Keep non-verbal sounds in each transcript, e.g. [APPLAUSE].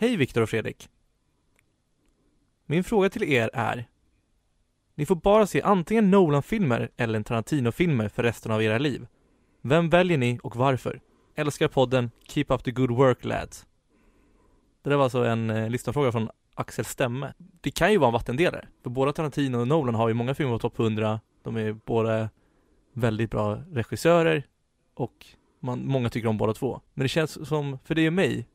Hej Viktor och Fredrik. Min fråga till er är Ni får bara se antingen Nolan-filmer eller en Tarantino-filmer för resten av era liv. Vem väljer ni och varför? Älskar podden, keep up the good work lads. Det där var alltså en eh, lyssnarfråga från Axel Stämme. Det kan ju vara en vattendelare, för båda Tarantino och Nolan har ju många filmer på topp 100. De är båda väldigt bra regissörer och man, många tycker om båda två. Men det känns som, för det är mig,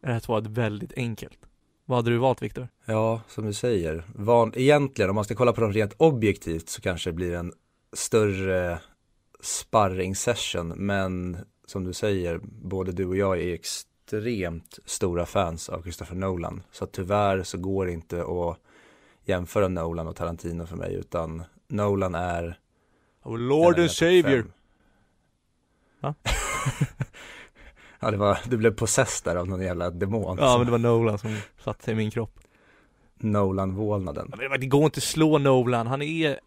det här svaret väldigt enkelt. Vad hade du valt Viktor? Ja, som du säger. Van, egentligen, om man ska kolla på dem rent objektivt så kanske det blir en större sparring session. Men som du säger, både du och jag är extremt stora fans av Christopher Nolan. Så tyvärr så går det inte att jämföra Nolan och Tarantino för mig, utan Nolan är Our Lord and Savior. [LAUGHS] [LAUGHS] ja, det var, du blev possessed där av någon jävla demon. Ja men det var Nolan som satte sig i min kropp. Nolan-vålnaden. Ja, men det går inte att slå Nolan, han är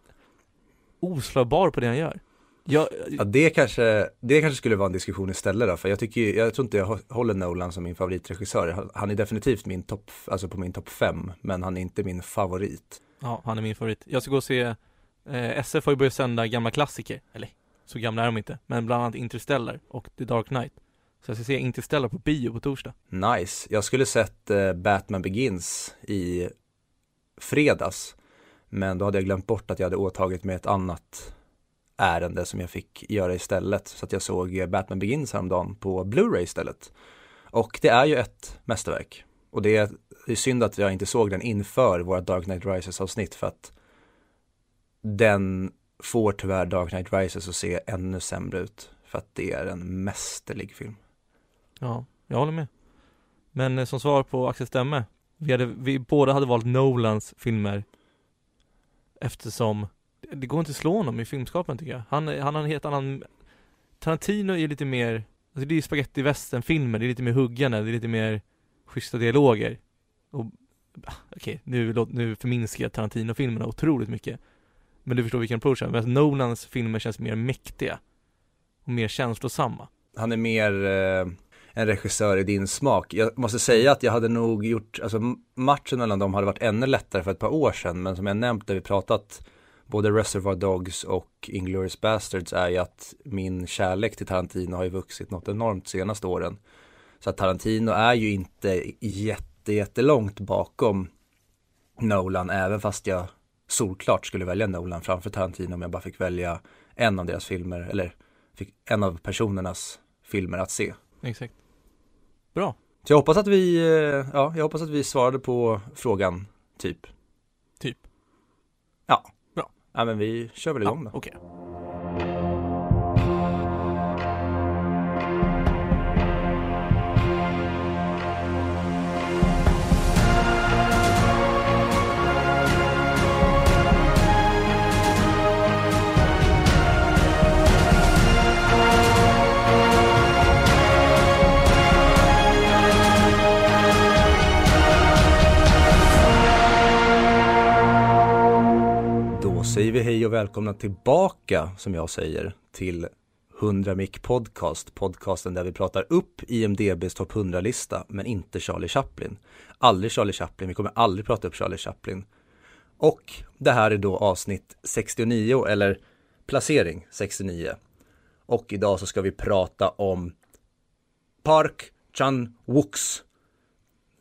oslagbar på det han gör. Jag, Ja, det kanske, det kanske skulle vara en diskussion istället då, för jag tycker jag tror inte jag hå- håller Nolan som min favoritregissör. Han- Han är definitivt min topp, alltså på min topp fem, men han är inte min favorit. ja, han är min favorit. Jag ska gå och se, eh, SF har ju börjat sända gamla klassiker, eller så gamla är de inte, men bland annat Interstellar och The Dark Knight. Så jag ska se Interstellar på bio på torsdag. Nice. Jag skulle sett eh, Batman Begins i fredags, men då hade jag glömt bort att jag hade åtagit mig ett annat ärende som jag fick göra istället. Så att jag såg eh, Batman Begins häromdagen på Blu-ray istället. Och det är ju ett mästerverk. Och det är, det är synd att jag inte såg den inför våra Dark Knight Rises avsnitt för att den får tyvärr Dark Knight Rises att se ännu sämre ut. För att det är en mästerlig film. Ja, jag håller med. Men eh, som svar på Axel Stämme, vi, hade, vi båda hade valt Nolans filmer eftersom det- går inte att slå honom i filmskapen tycker jag. Han, han har en helt annan Tarantino är lite mer, alltså det är ju spaghetti western-filmer, det är lite mer huggande, det är lite mer schyssta dialoger. Och okej, okej, nu, nu förminskar jag Tarantino-filmerna otroligt mycket. Men du förstår vilken approach jag har. Nolans filmer känns mer mäktiga och mer känslosamma. han är mer eh, en regissör i din smak. Jag måste säga att jag hade nog gjort, alltså matchen mellan dem hade varit ännu lättare för ett par år sedan, men som jag nämnt när vi pratat både Reservoir Dogs och Inglourious Bastards är ju att min kärlek till Tarantino har ju vuxit något enormt senaste åren. Så att Tarantino är ju inte jätte, jättelångt bakom Nolan, även fast jag solklart skulle välja Nolan framför Tarantino om jag bara fick välja en av deras filmer, eller fick en av personernas filmer att se. Exakt. Bra. Så jag hoppas att vi, eh, ja, jag hoppas att vi svarade på frågan, typ. Typ. Ja. Bra. Ja, men vi kör väl igång Ja, då. Okej. Då säger vi hej och välkomna tillbaka, som jag säger, till 100 Mic Podcast. Podcasten där vi pratar upp IMDBs topp 100-lista, men inte Charlie Chaplin. Aldrig Charlie Chaplin, vi kommer aldrig prata upp Charlie Chaplin. Och det här är då avsnitt 69, eller placering 69. Och idag så ska vi prata om Park Chan-wooks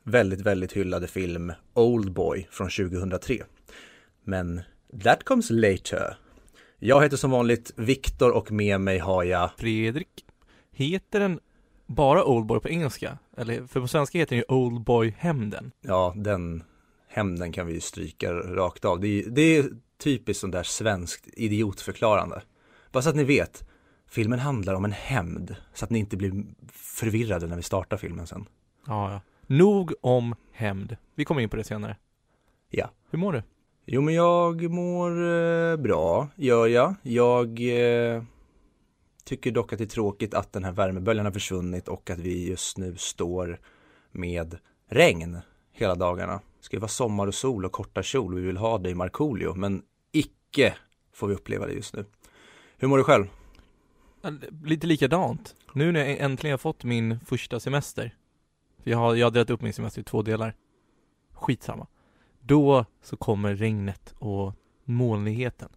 väldigt, väldigt hyllade film Oldboy från 2003. Men that comes later. Jag heter som vanligt Viktor och med mig har jag Fredrik. Heter den bara Oldboy på engelska? Eller, för på svenska heter den ju Oldboy Hämnden. Ja, den hämnden kan vi ju stryka rakt av. Det är, det är typiskt sånt där svenskt idiotförklarande. Bara så att ni vet, filmen handlar om en hämnd. Så att ni inte blir förvirrade när vi startar filmen sen. Ja, ja. Nog om hämnd. Vi kommer in på det senare. Ja. Hur mår du? Jo, men jag mår eh, bra, gör jag. Jag eh, tycker dock att det är tråkigt att den här värmeböljan har försvunnit och att vi just nu står med regn hela dagarna. Det ska ju vara sommar och sol och korta kjol. Vi vill ha det i Markoolio, men icke får vi uppleva det just nu. Hur mår du själv? Lite likadant. Nu när jag äntligen har fått min första semester För jag har, jag har delat upp min semester i två delar. Skitsamma. Då så kommer regnet och molnigheten.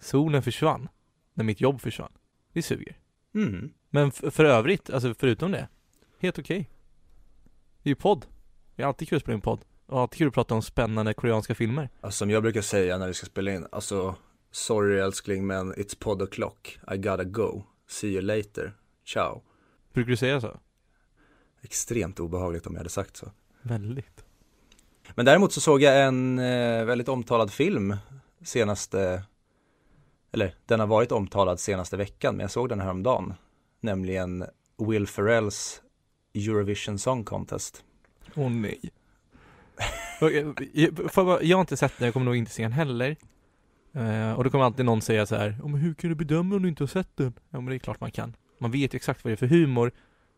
Solen försvann. När mitt jobb försvann. Det suger. Mm. Men för övrigt, alltså förutom det, helt okej. Det är ju podd. Det är alltid kul att spela in podd. Och alltid kul att prata om spännande koreanska filmer. Alltså, som jag brukar säga när vi ska spela in, alltså sorry älskling men it's pod o'clock, I gotta go, see you later, ciao. Brukar du säga så? Extremt obehagligt om jag hade sagt så. Väldigt. Men däremot så såg jag en eh, väldigt omtalad film senaste, eller den har varit omtalad senaste veckan, men jag såg den häromdagen. Nämligen Will Ferrells Eurovision Song Contest. Åh nej. Eh, jag- har inte sett den, jag kommer nog inte se den heller. Eh, och då kommer alltid någon säga så här, "Ja, men hur kan du bedöma om du inte har sett den? Ja men det är klart man kan. Man vet ju exakt vad det är för humor.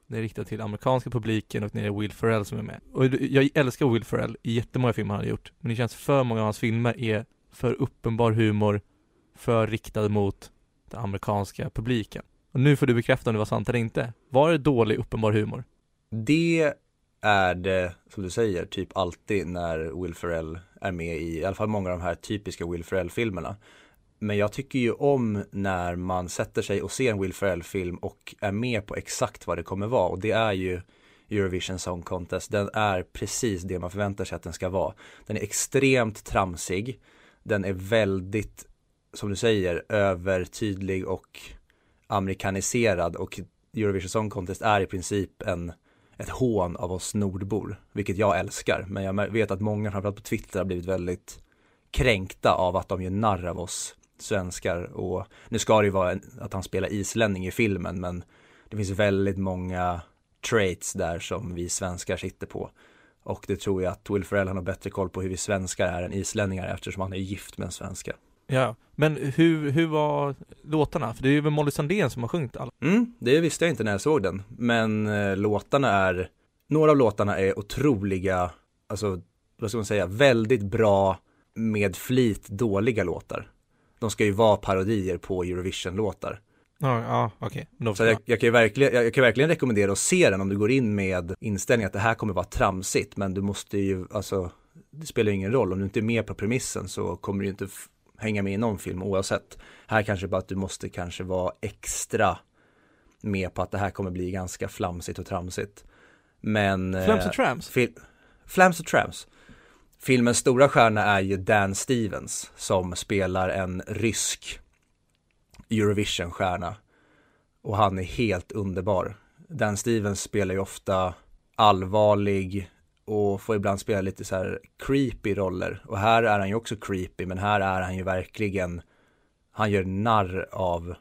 Den är riktad till amerikanska publiken och det är Will Ferrell som är med. Och jag älskar Will Ferrell i jättemånga filmer han har gjort. Men det känns för många av hans filmer är för uppenbar humor, för riktad mot den amerikanska publiken. Och nu får du bekräfta om det var sant eller inte. Var det dålig uppenbar humor? Det är det, som du säger, typ alltid när Will Ferrell är med i, i alla fall många av de här typiska Will Ferrell-filmerna. Men jag tycker ju om när man sätter sig och ser en Will Ferrell-film och är med på exakt vad det kommer vara och det är ju Eurovision Song Contest. Den är precis det man förväntar sig att den ska vara. Den är extremt tramsig. Den är väldigt, som du säger, övertydlig och amerikaniserad och Eurovision Song Contest är i princip en ett hån av oss nordbor, vilket jag älskar. Men jag vet att många, framförallt på Twitter, har blivit väldigt kränkta av att de gör narr av oss svenskar. Och nu ska det ju vara att han spelar islänning i filmen, men det finns väldigt många traits där som vi svenskar sitter på. Och det tror jag att Will Ferrell har bättre koll på hur vi svenskar är än islänningar eftersom han är gift med en svenska. Ja, men hur, hur var låtarna? För det är ju Molly Sandén som har sjungit alla. Mm, det visste jag inte när jag såg den. Men eh, låtarna är, några av låtarna är otroliga, alltså vad ska man säga, väldigt bra med flit dåliga låtar. De ska ju vara parodier på Eurovision-låtar. Ja, ja okej. Så jag, jag, kan verkligen, jag, jag kan verkligen rekommendera att se den om du går in med inställningen att det här kommer vara tramsigt. Men du måste ju, alltså, det spelar ingen roll. Om du inte är med på premissen så kommer du inte hänga med i någon film oavsett. Här kanske bara att du måste kanske vara extra med på att det här kommer bli ganska flamsigt och tramsigt. Men... eh, Flams och Trams? Fil- Flams och Trams. Filmens stora stjärna är ju Dan Stevens som spelar en rysk Eurovision-stjärna. Och han är helt underbar. Dan Stevens spelar ju ofta allvarlig och får ibland spela lite så här creepy roller. Och här är han ju också creepy, men här är han ju verkligen, han gör narr av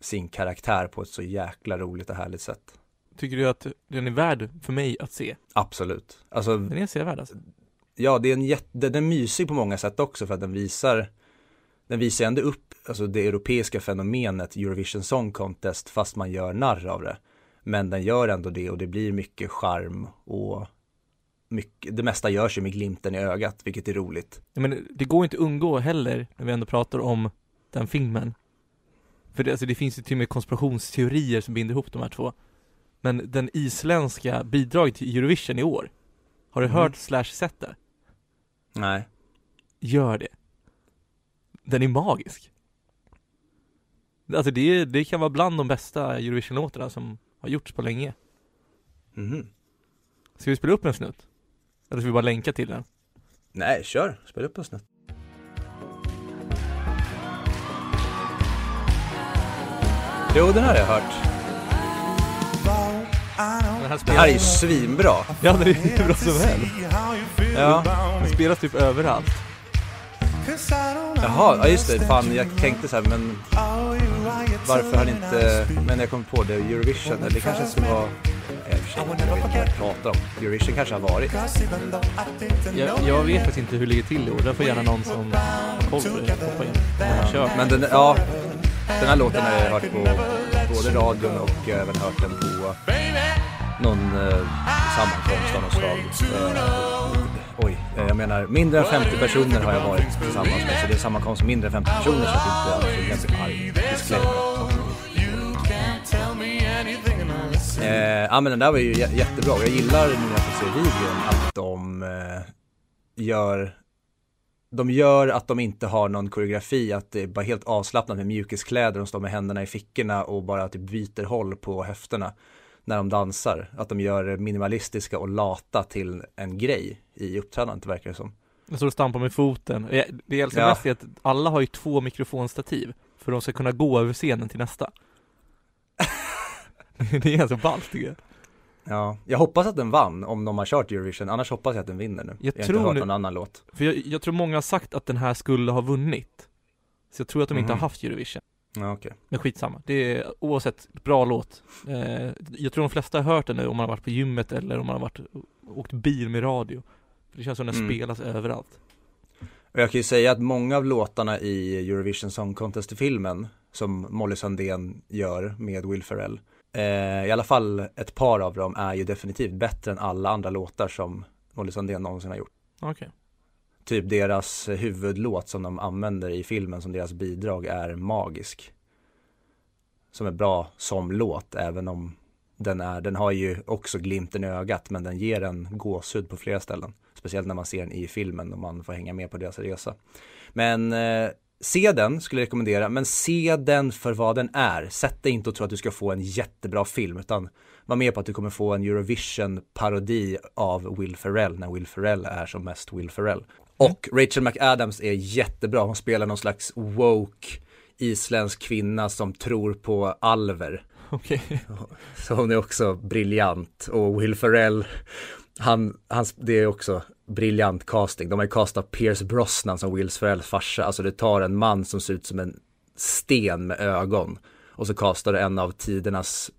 sin karaktär på ett så jäkla roligt och härligt sätt. Tycker du att den är värd för mig att se? Absolut. Alltså, Den är sevärd alltså. Ja, det är en jätte, den är mysig på många sätt också för att den visar, den visar ändå upp, alltså det europeiska fenomenet Eurovision Song Contest fast man gör narr av det. Men den gör ändå det och det blir mycket charm och mycket, det mesta görs ju med glimten i ögat, vilket är roligt. Ja, men det går inte att undgå heller, när vi ändå pratar om den filmen. För det, alltså, det finns ju till och med konspirationsteorier som binder ihop de här två. Men den isländska bidraget till Eurovision i år, har du Mhm. hört slash sett det? Nej. Gör det. Den är magisk. Alltså det, det kan vara bland de bästa Eurovision-låtarna som har gjorts på länge. Mhm. Ska vi spela upp en snutt? Eller ska vi bara länka till den? Nej, kör, spela upp en snutt. Jo, den här har jag hört. Den här, Det här är ju svinbra. ja, den är hur bra som helst. Ja. Den spelas typ överallt. Jaha, ja just det. Fan, jag tänkte så här, men varför har ni inte, men jag kom på det, Eurovision, eller det kanske skulle vara, jag vet inte vad jag pratar om. Eurovision kanske har varit. Jag, jag vet faktiskt inte hur det ligger till i år. Där får gärna någon som har koll på det hoppa in. Kör. Men den, ja, den här låten har jag hört på både radion och även hört den på någon eh, sammankomst av något slag. Eh, oj, eh, jag menar mindre än 50 personer har jag varit tillsammans med, så det är sammankomst med mindre än 50 personer så att inte alla blir arg. Disclaimer. Ja men den där var ju jättebra och jag gillar nu när jag får se videon att de eh, gör de gör att de inte har någon koreografi, att det är bara helt avslappnat med mjukiskläder, de står med händerna i fickorna och bara typ byter håll på höfterna när de dansar. Att de gör det minimalistiska och lata till en grej i uppträdandet verkar det som. Jag står och stampar med foten. Jag- Det jag älskar Ja. mest är att alla har ju två mikrofonstativ för de ska kunna gå över scenen till nästa. [LAUGHS] det är ganska ballt tycker jag. Ja, jag hoppas att den vann om de har kört Eurovision, annars hoppas jag att den vinner nu. Jag har tror inte hört nu- någon annan låt. För jag, jag tror många har sagt att den här skulle ha vunnit. Så jag tror att de inte har Mhm. haft Eurovision. Ja, okej. Men skitsamma. Det är oavsett, bra låt. Eh, jag tror de flesta har hört den nu om man har varit på gymmet eller om man har varit åkt bil med radio. För det känns som den Mm. spelas överallt. Och jag kan ju säga att många av låtarna i Eurovision Song Contest-filmen som Molly Sandén gör med Will Ferrell, eh, i alla fall ett par av dem är ju definitivt bättre än alla andra låtar som Molly Sandén någonsin har gjort. Okej. Typ deras huvudlåt som de använder i filmen som deras bidrag är magisk. Som är bra som låt, även om den är, den har ju också glimten i ögat, men den ger en gåshud på flera ställen. Speciellt när man ser den i filmen och man får hänga med på deras resa. Men eh, se den skulle jag rekommendera, men se den för vad den är. Sätt dig inte och tro att du ska få en jättebra film, utan var med på att du kommer få en Eurovision-parodi av Will Ferrell när Will Ferrell är som mest Will Ferrell. Och Rachel McAdams är jättebra, hon spelar någon slags woke isländsk kvinna som tror på alver. Okej. [LAUGHS] Så hon är också briljant och Will Ferrell, han, hans, det är också briljant casting. De har ju castat Pierce Brosnan som Will Ferrells farsa, alltså det tar en man som ser ut som en sten med ögon och så castar det en av tidernas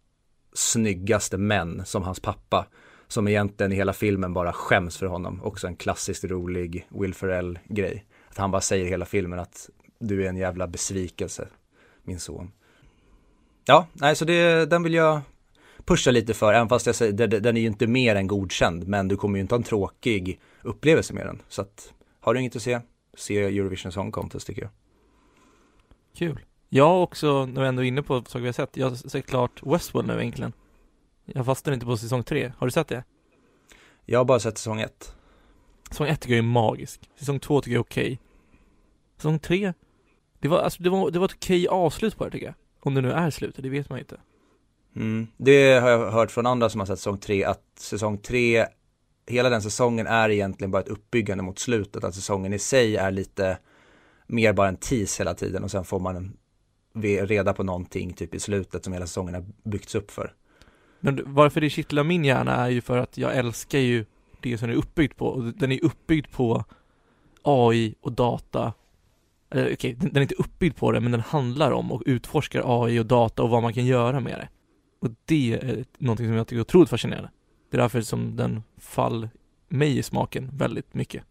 snyggaste män som hans pappa som egentligen i hela filmen bara skäms för honom. Också en klassiskt rolig Will Ferrell-grej. Att han bara säger i hela filmen att du är en jävla besvikelse, min son. Ja, nej så det, den vill jag pusha lite för, även fast jag säger, den är ju inte mer än godkänd, men du kommer ju inte ha en tråkig upplevelse med den. Så att, har du inget att se, se Eurovision Song Contest tycker jag. Kul. Jag har också, när vi ändå är inne på saker vi har sett, jag har sett klart Westworld nu egentligen. Jag fastnar inte på säsong tre. Har du sett det? Jag har bara sett säsong ett. Säsong ett tycker jag är magisk. Säsong två tycker jag är okej. Säsong tre, det var, alltså, det var, det var ett okej avslut på det tycker jag. Om det nu är slutet, det vet man ju inte. Mm. Det har jag hört från andra som har sett säsong tre, att säsong tre, hela den säsongen är egentligen bara ett uppbyggande mot slutet, att säsongen i sig är lite mer bara en tease hela tiden och sen får man en, reda på någonting typ i slutet som hela säsongen har byggts upp för. Men varför det kittlar min hjärna är ju för att jag älskar ju det som den är uppbyggd på. Och den är uppbyggd på AI och data. Eller okej, den den är inte uppbyggd på det, men den handlar om och utforskar AI och data och vad man kan göra med det. Och det är någonting som jag tycker är otroligt fascinerande. Det är därför som den fall mig i smaken väldigt mycket.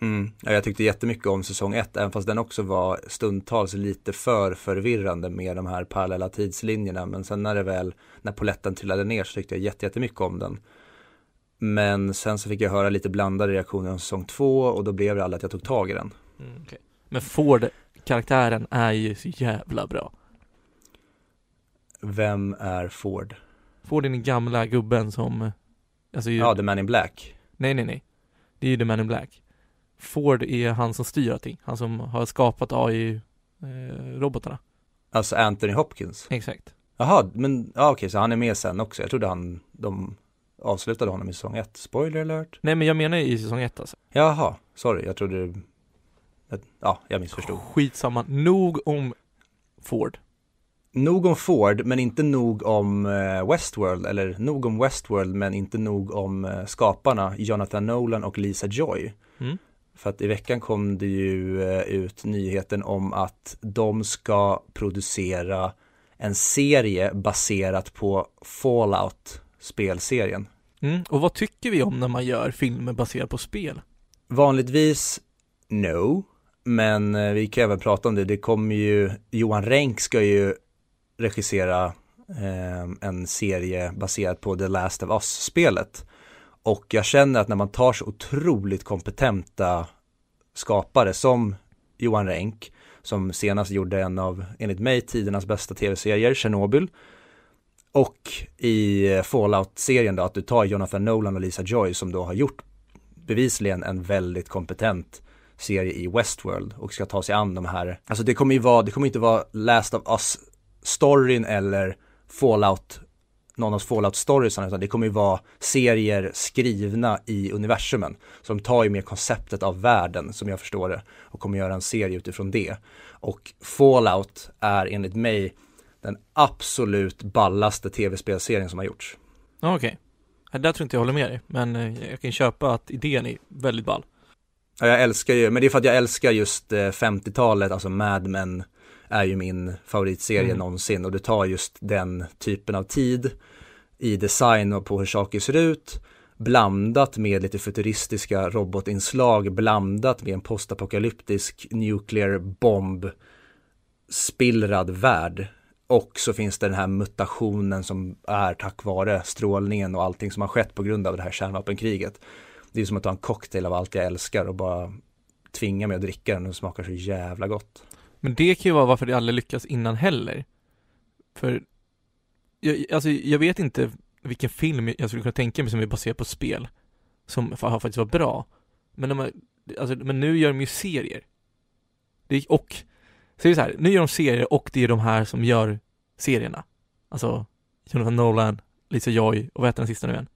Mm. Ja, jag tyckte jättemycket om säsong ett, även fast den också var stundtals lite för förvirrande med de här parallella tidslinjerna. Men sen när det väl, när poletten trillade ner så tyckte jag jätte- jättemycket om den. Men sen så fick jag höra lite blandade reaktioner om säsong två och då blev det aldrig att jag tog tag i den. Mm, Men Ford, karaktären, är ju så jävla bra. Vem är Ford? Ford är den gamla gubben som, eh, alltså ju, Ja, The Man in Black. nej nej nej. Det är ju The Man in Black. Ford är han som styr allting. Han som har skapat AI-robotarna. Alltså Anthony Hopkins. Exakt. Jaha, men ja, okej, så han är med sen också. Jag trodde han, de avslutade honom i säsong ett. Spoiler alert. Nej men jag menar i säsong ett alltså. Jaha, sorry, jag trodde det... Ja, jag missförstod. Skitsamma. Nog om Ford. Nog om Ford, men inte nog om eh, Westworld, eller nog om Westworld, men inte nog om eh, skaparna Jonathan Nolan och Lisa Joy. Mm. För att i veckan kom det ju eh, ut nyheten om att de ska producera en serie baserat på Fallout spelserien. Mm. Och vad tycker vi om när man gör filmer baserat på spel? Vanligtvis no, men eh, vi kan även prata om det. Det kommer ju, Johan Renck ska ju regissera eh, en serie baserad på The Last of Us-spelet. Och jag känner att när man tar så otroligt kompetenta skapare som Johan Renck, som senast gjorde en av, enligt mig, tidernas bästa tv-serier, Chernobyl, Och i eh, Fallout-serien då, att du tar Jonathan Nolan och Lisa Joy som då har gjort bevisligen en väldigt kompetent serie i Westworld och ska ta sig an de här, alltså det kommer ju vara, det kommer inte vara Last of Us-storyn eller Fallout, någon av Fallout-storiesarna, utan det kommer ju vara serier skrivna i universumen. Så de tar ju mer konceptet av världen, som jag förstår det, och kommer göra en serie utifrån det. Och Fallout är enligt mig den absolut ballaste tv-spelserien som har gjorts. Okej. Okay. Där tror inte jag håller med dig, men eh, jag kan köpa att idén är väldigt ball. Ja, jag älskar ju, men det är för att jag älskar just 50-talet, eh, alltså Mad Men är ju min favoritserie mm. någonsin och det tar just den typen av tid i design och på hur saker ser ut blandat med lite futuristiska robotinslag blandat med en postapokalyptisk nuclear bomb spillrad värld och så finns det den här mutationen som är tack vare strålningen och allting som har skett på grund av det här kärnvapenkriget. Det är som att ta en cocktail av allt jag älskar och bara tvinga mig att dricka den och smakar så jävla gott. Men det kan ju vara varför det aldrig lyckas innan heller. För, jag, alltså jag vet inte vilken film jag skulle kunna tänka mig som är baserad på spel. Som har faktiskt var bra. Men, de, alltså, men nu gör de ju serier. Det, och, så är det så här, nu gör de serier och det är de här som gör serierna. Alltså, Jonathan Nolan, Lisa Joy och vad heter den sista nu igen?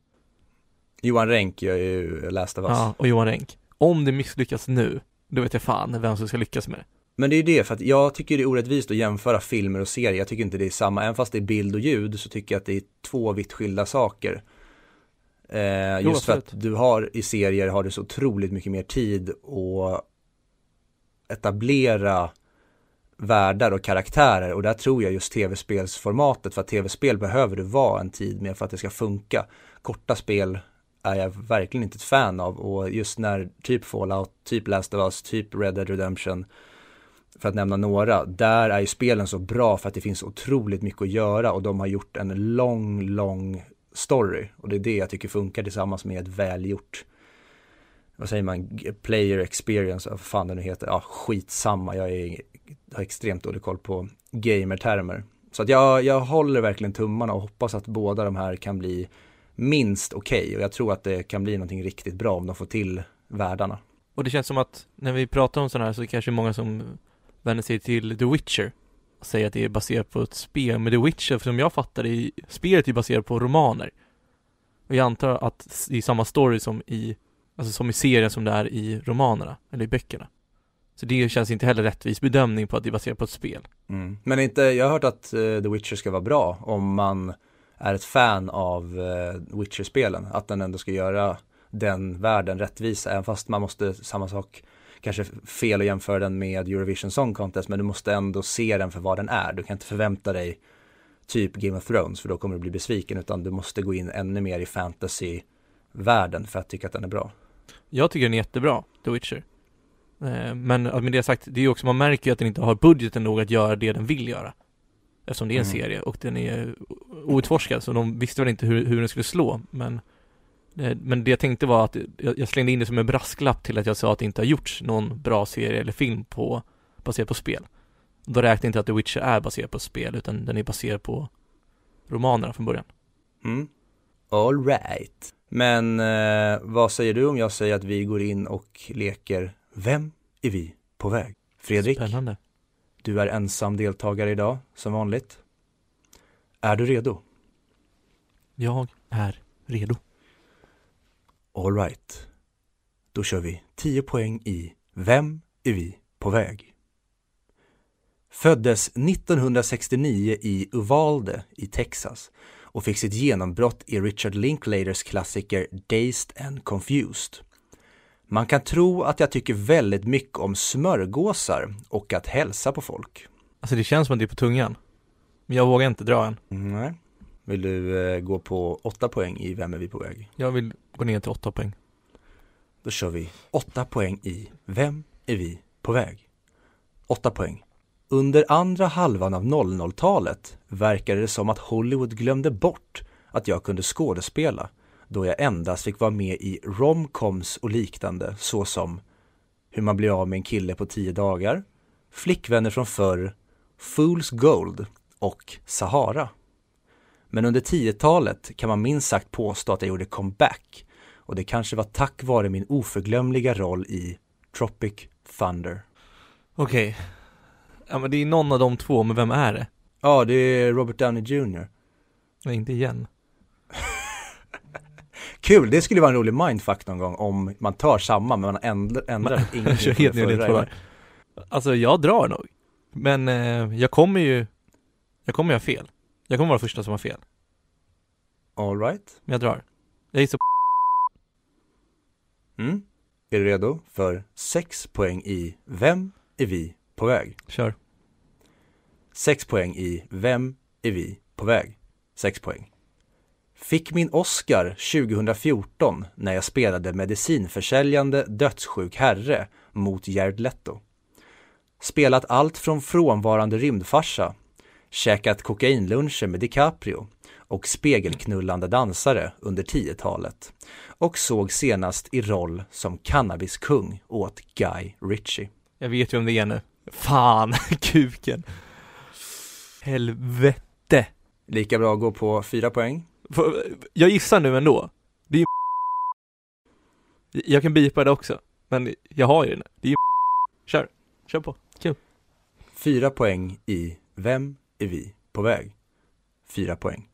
Johan Renck gör ju Last of Us. Ja, och Johan Renck. Om det misslyckas nu, då vet jag fan vem som ska lyckas med det. Men det är ju det, för att jag tycker det är orättvist att jämföra filmer och serier. Jag tycker inte det är samma, även fast det är bild och ljud så tycker jag att det är två vitt skilda saker. Eh, just jo, för att du har i serier har du så otroligt mycket mer tid att etablera världar och karaktärer och där tror jag just tv-spelsformatet för att tv-spel behöver du vara en tid med för att det ska funka. Korta spel är jag verkligen inte ett fan av och just när typ Fallout, typ Last of Us, typ Red Dead Redemption för att nämna några, där är ju spelen så bra för att det finns otroligt mycket att göra och de har gjort en lång, lång story och det är det jag tycker funkar tillsammans med ett välgjort vad säger man, player experience, vad fan det nu heter, ja skitsamma, jag är, har extremt dålig koll på gamer-termer. Så att jag, jag håller verkligen tummarna och hoppas att båda de här kan bli minst okej okay. och jag tror att det kan bli någonting riktigt bra om de får till världarna. Och det känns som att när vi pratar om sådana här så är det kanske många som vänder sig till The Witcher och säger att det är baserat på ett spel. Men The Witcher, som jag fattar det, spelet är baserat på romaner. Och jag antar att det är samma story som i, alltså som i serien som det är i romanerna, eller i böckerna. Så det känns inte heller rättvis bedömning på att det är baserat på ett spel. Mm. Men inte, jag har hört att uh, The Witcher ska vara bra om man är ett fan av uh, Witcher-spelen. Att den ändå ska göra den världen rättvisa, även fast man måste, samma sak, kanske fel att jämföra den med Eurovision Song Contest, men du måste ändå se den för vad den är. Du kan inte förvänta dig typ Game of Thrones, för då kommer du bli besviken, utan du måste gå in ännu mer i fantasy-världen för att tycka att den är bra. Jag tycker den är jättebra, The Witcher. Eh, men med det sagt, det är också, man märker ju att den inte har budgeten nog att göra det den vill göra. Eftersom det är en mm. serie och den är outforskad, så de visste väl inte hur, hur den skulle slå, men men det jag tänkte var att jag slängde in det som en brasklapp till att jag sa att det inte har gjorts någon bra serie eller film på baserat på spel. Då räknar jag inte att The Witcher är baserad på spel utan den är baserad på romanerna från början. Mm. All right. Men eh, vad säger du om jag säger att vi går in och leker Vem är vi på väg? Fredrik? Spännande. Du är ensam deltagare idag, som vanligt. Är du redo? Jag är redo. Alright. Då kör vi 10 poäng i Vem är vi på väg? Föddes 1969 i Uvalde i Texas och fick sitt genombrott i Richard Linklaters klassiker Dazed and Confused. Man kan tro att jag tycker väldigt mycket om smörgåsar och att hälsa på folk. Alltså det känns som att det är på tungan. Men jag vågar inte dra än. Nej. Vill du eh, gå på åtta poäng i Vem är vi på väg? Jag vill gå ner till åtta poäng. Då kör vi åtta poäng i Vem är vi på väg? Åtta poäng. Under andra halvan av 00-talet verkade det som att Hollywood glömde bort att jag kunde skådespela då jag endast fick vara med i romcoms och liknande såsom Hur man blir av med en kille på tio dagar, Flickvänner från förr, Fool's Gold och Sahara. Men under 10-talet kan man minst sagt påstå att jag gjorde comeback och det kanske var tack vare min oförglömliga roll i Tropic Thunder. Okej. Ja men det är någon av de två, men vem är det? Ja, det är Robert Downey Jr. Nej, inte igen. [LAUGHS] Kul, det skulle vara en rolig mindfuck någon gång om man tar samma men man ändrar, ändrar [LAUGHS] Man- ingenting från förra. Alltså jag drar nog. Men eh, jag kommer ju, jag kommer ju ha fel. Jag kommer vara första som har fel. All right. Men jag drar. Jag gissar på Mm. Är du redo för sex poäng i Vem är vi på väg? kör. Sex poäng i Vem är vi på väg? Sex poäng. Fick min Oscar 2014 när jag spelade medicinförsäljande dödssjuk herre mot Jared Leto. Spelat allt från frånvarande rymdfarsa, käkat kokainluncher med DiCaprio och spegelknullande dansare under 10-talet och såg senast i roll som cannabiskung åt Guy Ritchie. Jag vet ju om det är nu. Fan, [LAUGHS] kuken. Helvete. Lika bra att gå på fyra poäng. Jag gissar nu ändå. Det är ju [LAUGHS] Jag kan bipa det också. Men jag har ju det nu. Det är ju [LAUGHS] Kör. Kör på. Kul. Fyra poäng i Vem är vi på väg? Fyra poäng.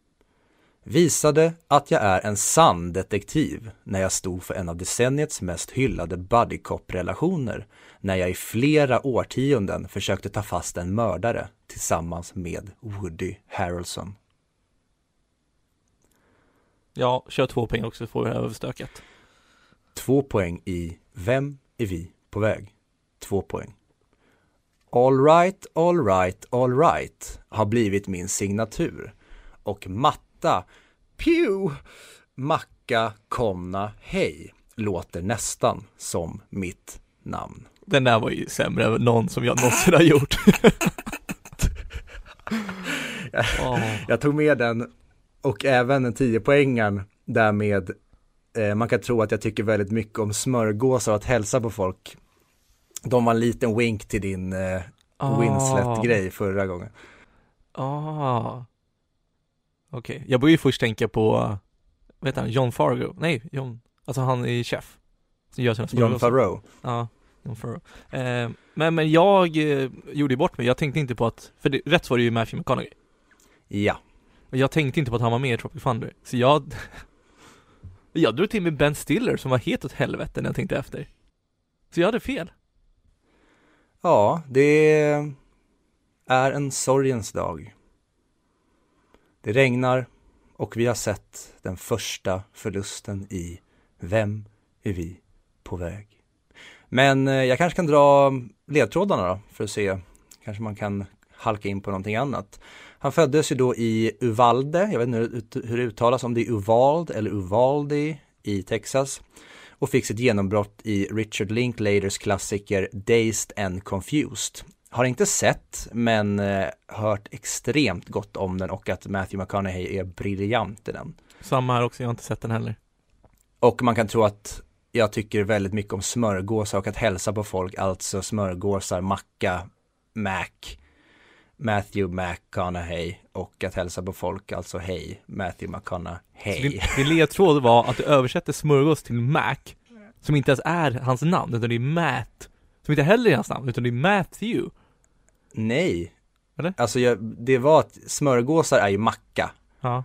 Visade att jag är en sann detektiv när jag stod för en av decenniets mest hyllade buddy cop-relationer när jag i flera årtionden försökte ta fast en mördare tillsammans med Woody Harrelson. Ja, kör två poäng också så får vi det här överstökat. Två poäng i Vem är vi på väg? Två poäng. All right, all right, all right har blivit min signatur. Och matta, pew, macka, komna, hej låter nästan som mitt namn. Den där var ju sämre än någon som jag någonsin har gjort. [LAUGHS] Åh. Jag tog med den och även en 10 poängen därmed eh, man kan tro att jag tycker väldigt mycket om smörgåsar och att hälsa på folk. De var en liten wink till din eh, Winslet-grej förra gången. Ah. Okej, jag började ju först tänka på, vad heter han, John Fargo? Nej, John, alltså han är chef. Som gör sina John. Favreau. Ja, John Fargo. Eh, men, men jag eh, gjorde bort mig, jag tänkte inte på att, för det, rätt var det ju Matthew McConaughey. Ja. Och jag tänkte inte på att han var med i Tropic Thunder. Så jag, [LAUGHS] jag drog till med Ben Stiller som var helt åt helvete när jag tänkte efter. Så jag hade fel. Ja, det är en sorgens dag. Det regnar och vi har sett den första förlusten i Vem är vi på väg? Men eh, jag kanske kan dra ledtrådarna då för att se, kanske man kan halka in på någonting annat. Han föddes ju då i Uvalde, jag vet inte hur det- hur det uttalas, om det är Uvald eller Uvaldi i Texas och fick sitt genombrott i Richard Linklaters klassiker Dazed and Confused. Har inte sett, men eh, hört extremt gott om den och att Matthew McConaughey är briljant i den. Samma här också, jag har inte sett den heller. Och man kan tro att jag tycker väldigt mycket om smörgåsar och att hälsa på folk, alltså smörgåsar, macka, Mac, Matthew McConaughey och att hälsa på folk, alltså hej, Matthew McConaughey. din, din ledtråd var att du översätter smörgås till Mac, som inte ens är hans namn, utan det är Matt. Som inte heller är hans namn, utan det är Matthew. Nej. Eller? Alltså jag, det var att smörgåsar är ju macka Ja.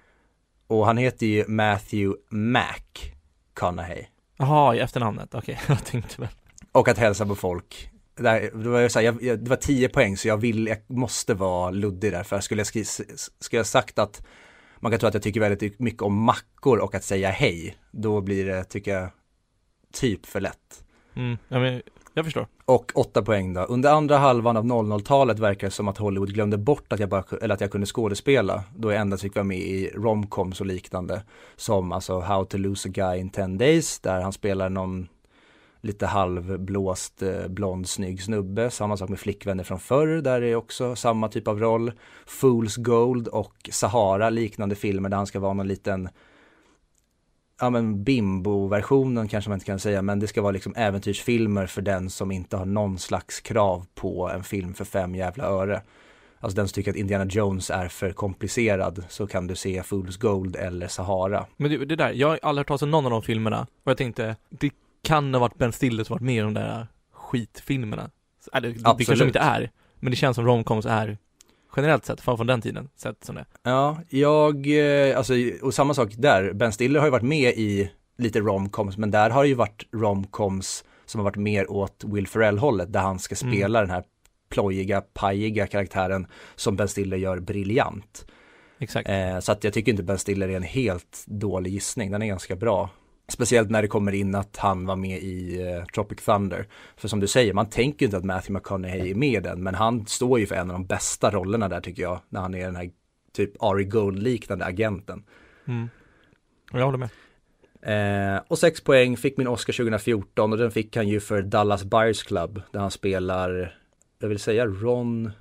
och han heter ju Matthew McConaughey. Jaha, i efternamnet, okej, [LAUGHS] jag tänkte väl. Och att hälsa på folk. Där, det, var så här, jag, jag, det var 10 poäng så jag vill, jag måste vara luddig där för skulle jag, skri, skulle jag sagt att man kan tro att jag tycker väldigt mycket om mackor och att säga hej, då blir det, tycker jag, typ för lätt. Mm, ja, men jag förstår. Och 8 poäng då. Under andra halvan av 00-talet verkar det som att Hollywood glömde bort att jag, bara, eller att jag kunde skådespela. Då jag endast fick vara med i romcoms och liknande. Som alltså How to lose a guy in 10 days, där han spelar någon lite halvblåst eh, blond snygg snubbe. Samma sak med Flickvänner från förr, där är också samma typ av roll. Fools Gold och Sahara, liknande filmer där han ska vara någon liten ja men bimbo-versionen kanske man inte kan säga, men det ska vara liksom äventyrsfilmer för den som inte har någon slags krav på en film för fem jävla öre. Alltså den som tycker att Indiana Jones är för komplicerad så kan du se Fool's Gold eller Sahara. Men det, det där, jag har aldrig hört talas om någon av de filmerna och jag tänkte, det kan ha varit Ben Stiller som varit med i de där skitfilmerna. Eller det, det kanske de inte är, men det känns som romcoms är generellt sett, från den tiden, sett som det. Ja, jag, eh, alltså, och samma sak där, Ben Stiller har ju varit med i lite romcoms, men där har det ju varit romcoms som har varit mer åt Will Ferrell-hållet, där han ska Mm. spela den här plojiga, pajiga karaktären som Ben Stiller gör briljant. Exakt. Eh, så att jag tycker inte Ben Stiller är en helt dålig gissning, den är ganska bra. Speciellt när det kommer in att han var med i eh, Tropic Thunder. För som du säger, man tänker inte att Matthew McConaughey är med i den, men han står ju för en av de bästa rollerna där tycker jag, när han är den här typ Ari Gold-liknande agenten. Mm. Jag håller med. Eh, och sex poäng fick min Oscar 2014 och den fick han ju för Dallas Buyers Club där han spelar, jag vill säga Ron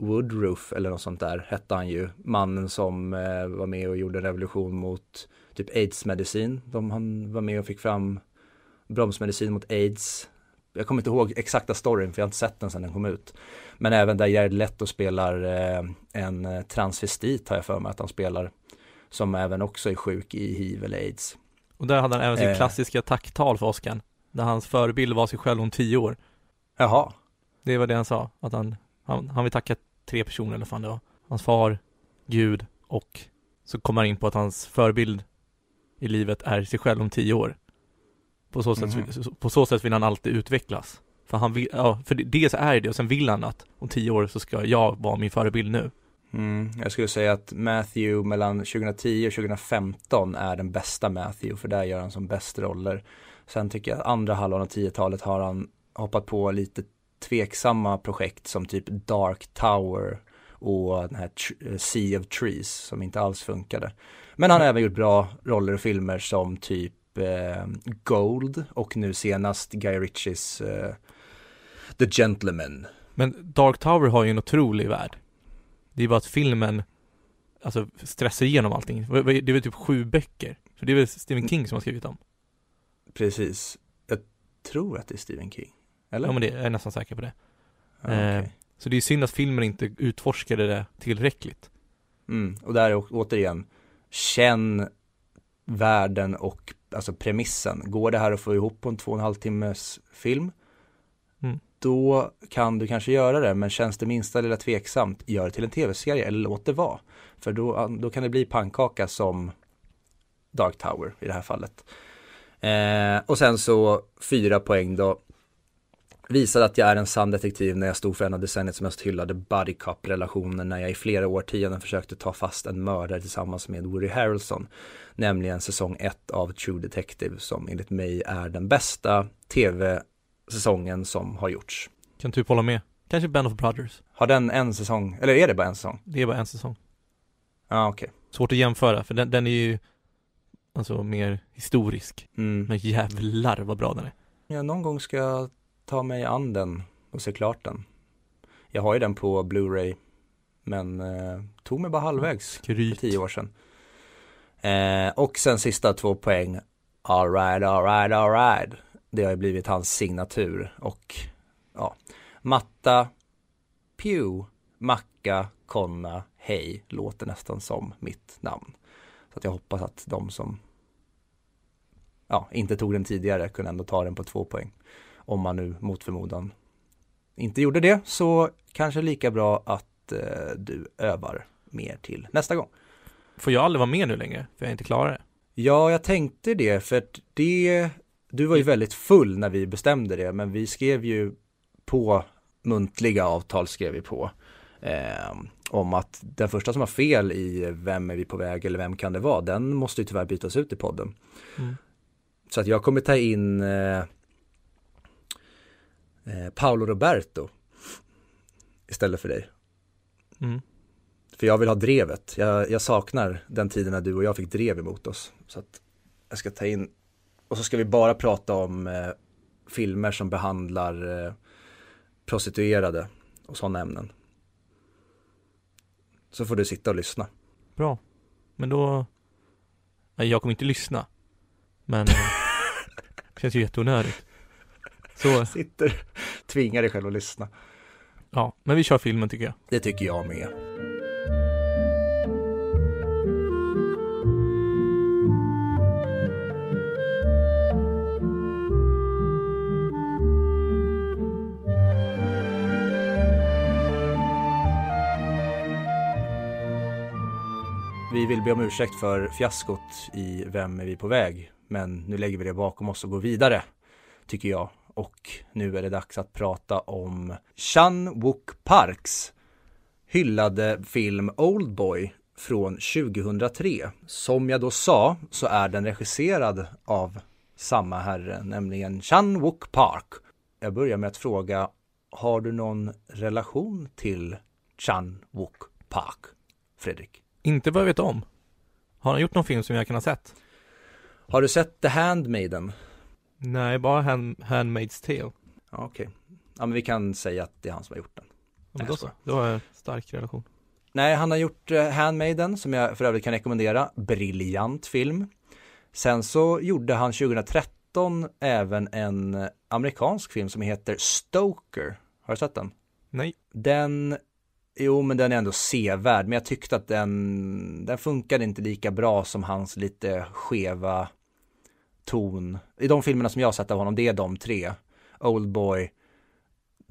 Woodruff eller något sånt där hette han ju. Mannen som eh, var med och gjorde en revolution mot typ aids-medicin. De, han var med och fick fram bromsmedicin mot aids. Jag kommer inte ihåg exakta storyn för jag har inte sett den sedan den kom ut. Men även där Jared Leto spelar eh, en eh, transvestit har jag för mig att han spelar. Som även också är sjuk i hiv eller aids. Och där hade han även sitt Eh. klassiska tacktal för Oscar. Där hans förebild var sig själv om tio år. Jaha, Det var det han sa, att han, han, han vill tacka tre personer eller fan det var. Hans far, Gud och så kommer han in på att hans förebild i livet är sig själv om tio år. På så sätt, Mhm. på så sätt vill han alltid utvecklas. För han vill, ja, för det- dels är det det och sen vill han att om tio år så ska jag vara min förebild nu. Mm, jag skulle säga att Matthew mellan 2010 och 2015 är den bästa Matthew för där gör han som bäst roller. Sen tycker jag att andra halvan av 10-talet har han hoppat på lite tveksamma projekt som typ Dark Tower och den här Tr- Sea of Trees som inte alls funkade. Men han har även gjort bra roller och filmer som typ eh, Gold och nu senast Guy Ritchies eh, The Gentleman. Men Dark Tower har ju en otrolig värld. Det är bara att filmen, alltså stressar igenom allting. Det är väl typ sju böcker. Så det är väl Stephen King som har skrivit dem. Precis. Jag tror att det är Stephen King. Eller? Ja men det, jag är nästan säker på det. Ja, okej. Eh, Så det är synd att filmen inte utforskade det tillräckligt. mm. Och där är återigen, känn världen och alltså premissen. Går det här att få ihop på en två och en halv timmes film? Mm. Då kan du kanske göra det, men känns det minsta lilla tveksamt, gör det till en tv-serie eller låt det vara. För då, då kan det bli pannkaka som Dark Tower i det här fallet. Eh, och sen så fyra poäng då. Visade att jag är en sann detektiv när jag stod för en av decenniets mest hyllade buddy cop relationer när jag i flera årtionden försökte ta fast en mördare tillsammans med Woody Harrelson. Nämligen säsong 1 av True Detective som enligt mig är den bästa tv-säsongen som har gjorts. Kan typ hålla med. Kanske Band of Brothers. Har den en säsong, eller är det bara en säsong? Det är bara en säsong. Ja, ah, okej. Svårt att jämföra, för den, den är ju alltså mer historisk. Mm. Men jävlar vad bra den är. Ja, någon gång ska jag ta mig an den och se klart den. Jag har ju den på Blu-ray, men eh, tog mig bara halvvägs för Skryt. tio år sedan. Eh, och sen sista två poäng. Alright, alright, alright. Det har ju blivit hans signatur och ja, matta, pew, macka, konna, hej låter nästan som mitt namn. Så att jag hoppas att de som ja, inte tog den tidigare kunde ändå ta den på två poäng. Om man nu mot förmodan inte gjorde det så kanske lika bra att eh, du övar mer till nästa gång. Får jag aldrig vara med nu längre? För jag är inte klar det. Ja, jag tänkte det för att det, du var ju väldigt full när vi bestämde det, men vi skrev ju på muntliga avtal skrev vi på eh, om att den första som har fel i vem är vi på väg eller vem kan det vara, den måste ju tyvärr bytas ut i podden. Mm. Så att jag kommer ta in eh, eh, Paolo Roberto istället för dig. Mm. För jag vill ha drevet. Jag, jag saknar den tiden när du och jag fick drev emot oss. Så att jag ska ta in, och så ska vi bara prata om eh, filmer som behandlar eh, prostituerade och sådana ämnen. Så får du sitta och lyssna. Bra. Men då... Jag kommer inte lyssna. Men... eh, [LAUGHS] känns ju jätteonödigt. Så, [LAUGHS] Sitter, tvingar dig själv att lyssna. Ja, men vi kör filmen tycker jag. Det tycker jag med. Vi vill be om ursäkt för fiaskot i Vem är vi på väg? Men nu lägger vi det bakom oss och går vidare, tycker jag. Och nu är det dags att prata om Chan Wook Parks hyllade film Oldboy från 2003. Som jag då sa så är den regisserad av samma herre, nämligen Chan Wook Park. Jag börjar med att fråga, har du någon relation till Chan Wook Park, Fredrik? Inte vad jag vet om. Har han gjort någon film som jag kan ha sett? Har du sett The Handmaiden? Nej, bara Hand, Handmaid's Tale. Ja, Okej. Ja, men vi kan säga att det är han som har gjort den. Ja, men då så. Då har en stark relation. Nej, han har gjort eh, Handmaiden som jag för övrigt kan rekommendera. Briljant film. Sen så gjorde han 2013 även en amerikansk film som heter Stoker. Har du sett den? Nej. Den, jo men den är ändå sevärd, men jag tyckte att den, den funkade inte lika bra som hans lite skeva ton. I de filmerna som jag har sett av honom, det är de tre. Oldboy,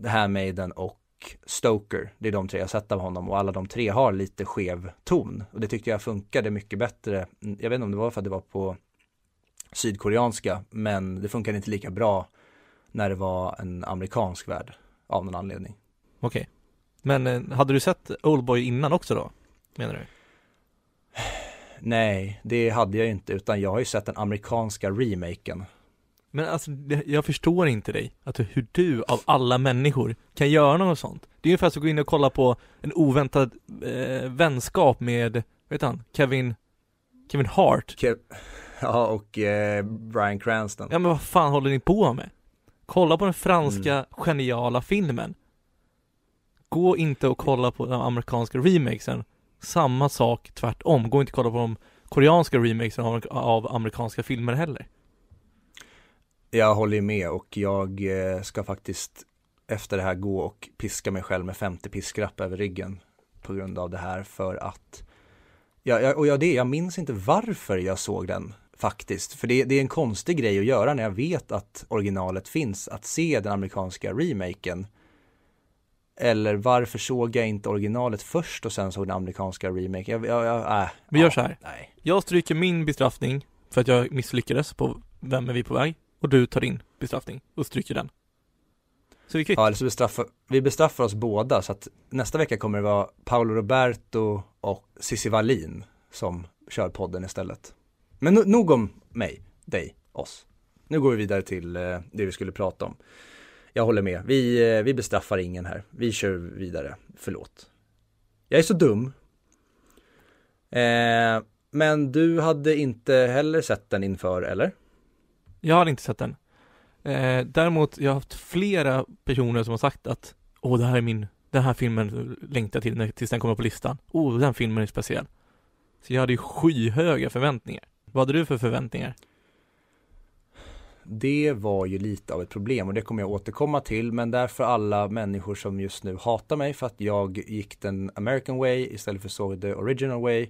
The Handmaiden och Stoker. Det är de tre jag har sett av honom och alla de tre har lite skev ton. Och det tyckte jag funkade mycket bättre. Mm, jag vet inte om det var för att det var på sydkoreanska, men det funkade inte lika bra när det var en amerikansk värld av någon anledning. Okej. Men eh, hade du sett Oldboy innan också då? Menar du? Nej, det hade jag inte, utan jag har ju sett den amerikanska remaken. Men alltså, jag förstår inte dig. Att hur du av alla människor kan göra något sånt. Det är ungefär som att gå in och kolla på en oväntad eh, vänskap med, heter han? Kevin, Kevin Hart. Kev- ja, och eh, Bryan Cranston. Ja men vad fan håller ni på med? Kolla på den franska geniala filmen. Gå inte och kolla på den amerikanska remakesen. Samma sak tvärtom. Gå inte och kolla på de koreanska remakesen av, av amerikanska filmer heller. Jag håller ju med och jag eh, ska faktiskt efter det här gå och piska mig själv med 50 piskrapp över ryggen på grund av det här för att ja, jag, och ja, det, jag minns inte varför jag såg den faktiskt, för det, det är en konstig grej att göra när jag vet att originalet finns, att se den amerikanska remaken. Eller varför såg jag inte originalet först och sen såg den amerikanska remaken? Jag, jag, jag, äh, Vi gör ja, så här. Nej. Jag stryker min bestraffning för att jag misslyckades på Vem är vi på väg? Och du tar din bestraffning och stryker den. Så vi är kvitt. Ja, eller så bestraffar, vi bestraffar oss båda så att nästa vecka kommer det vara Paolo Roberto och Cissi Wallin som kör podden istället. Men no- nog om mig, dig, oss. Nu går vi vidare till eh, det vi skulle prata om. Jag håller med, vi, eh, vi bestraffar ingen här. Vi kör vidare, förlåt. Jag är så dum. Eh, men du hade inte heller sett den inför, eller? Jag har inte sett den. Eh, däremot, jag har haft flera personer som har sagt att Åh, det här är min, den här filmen längtar jag till när- tills den kommer på listan. Åh, den filmen är speciell. Så jag hade ju skyhöga förväntningar. Vad hade du för förväntningar? Det var ju lite av ett problem och det kommer jag återkomma till men därför alla människor som just nu hatar mig för att jag gick den American way istället för så the original way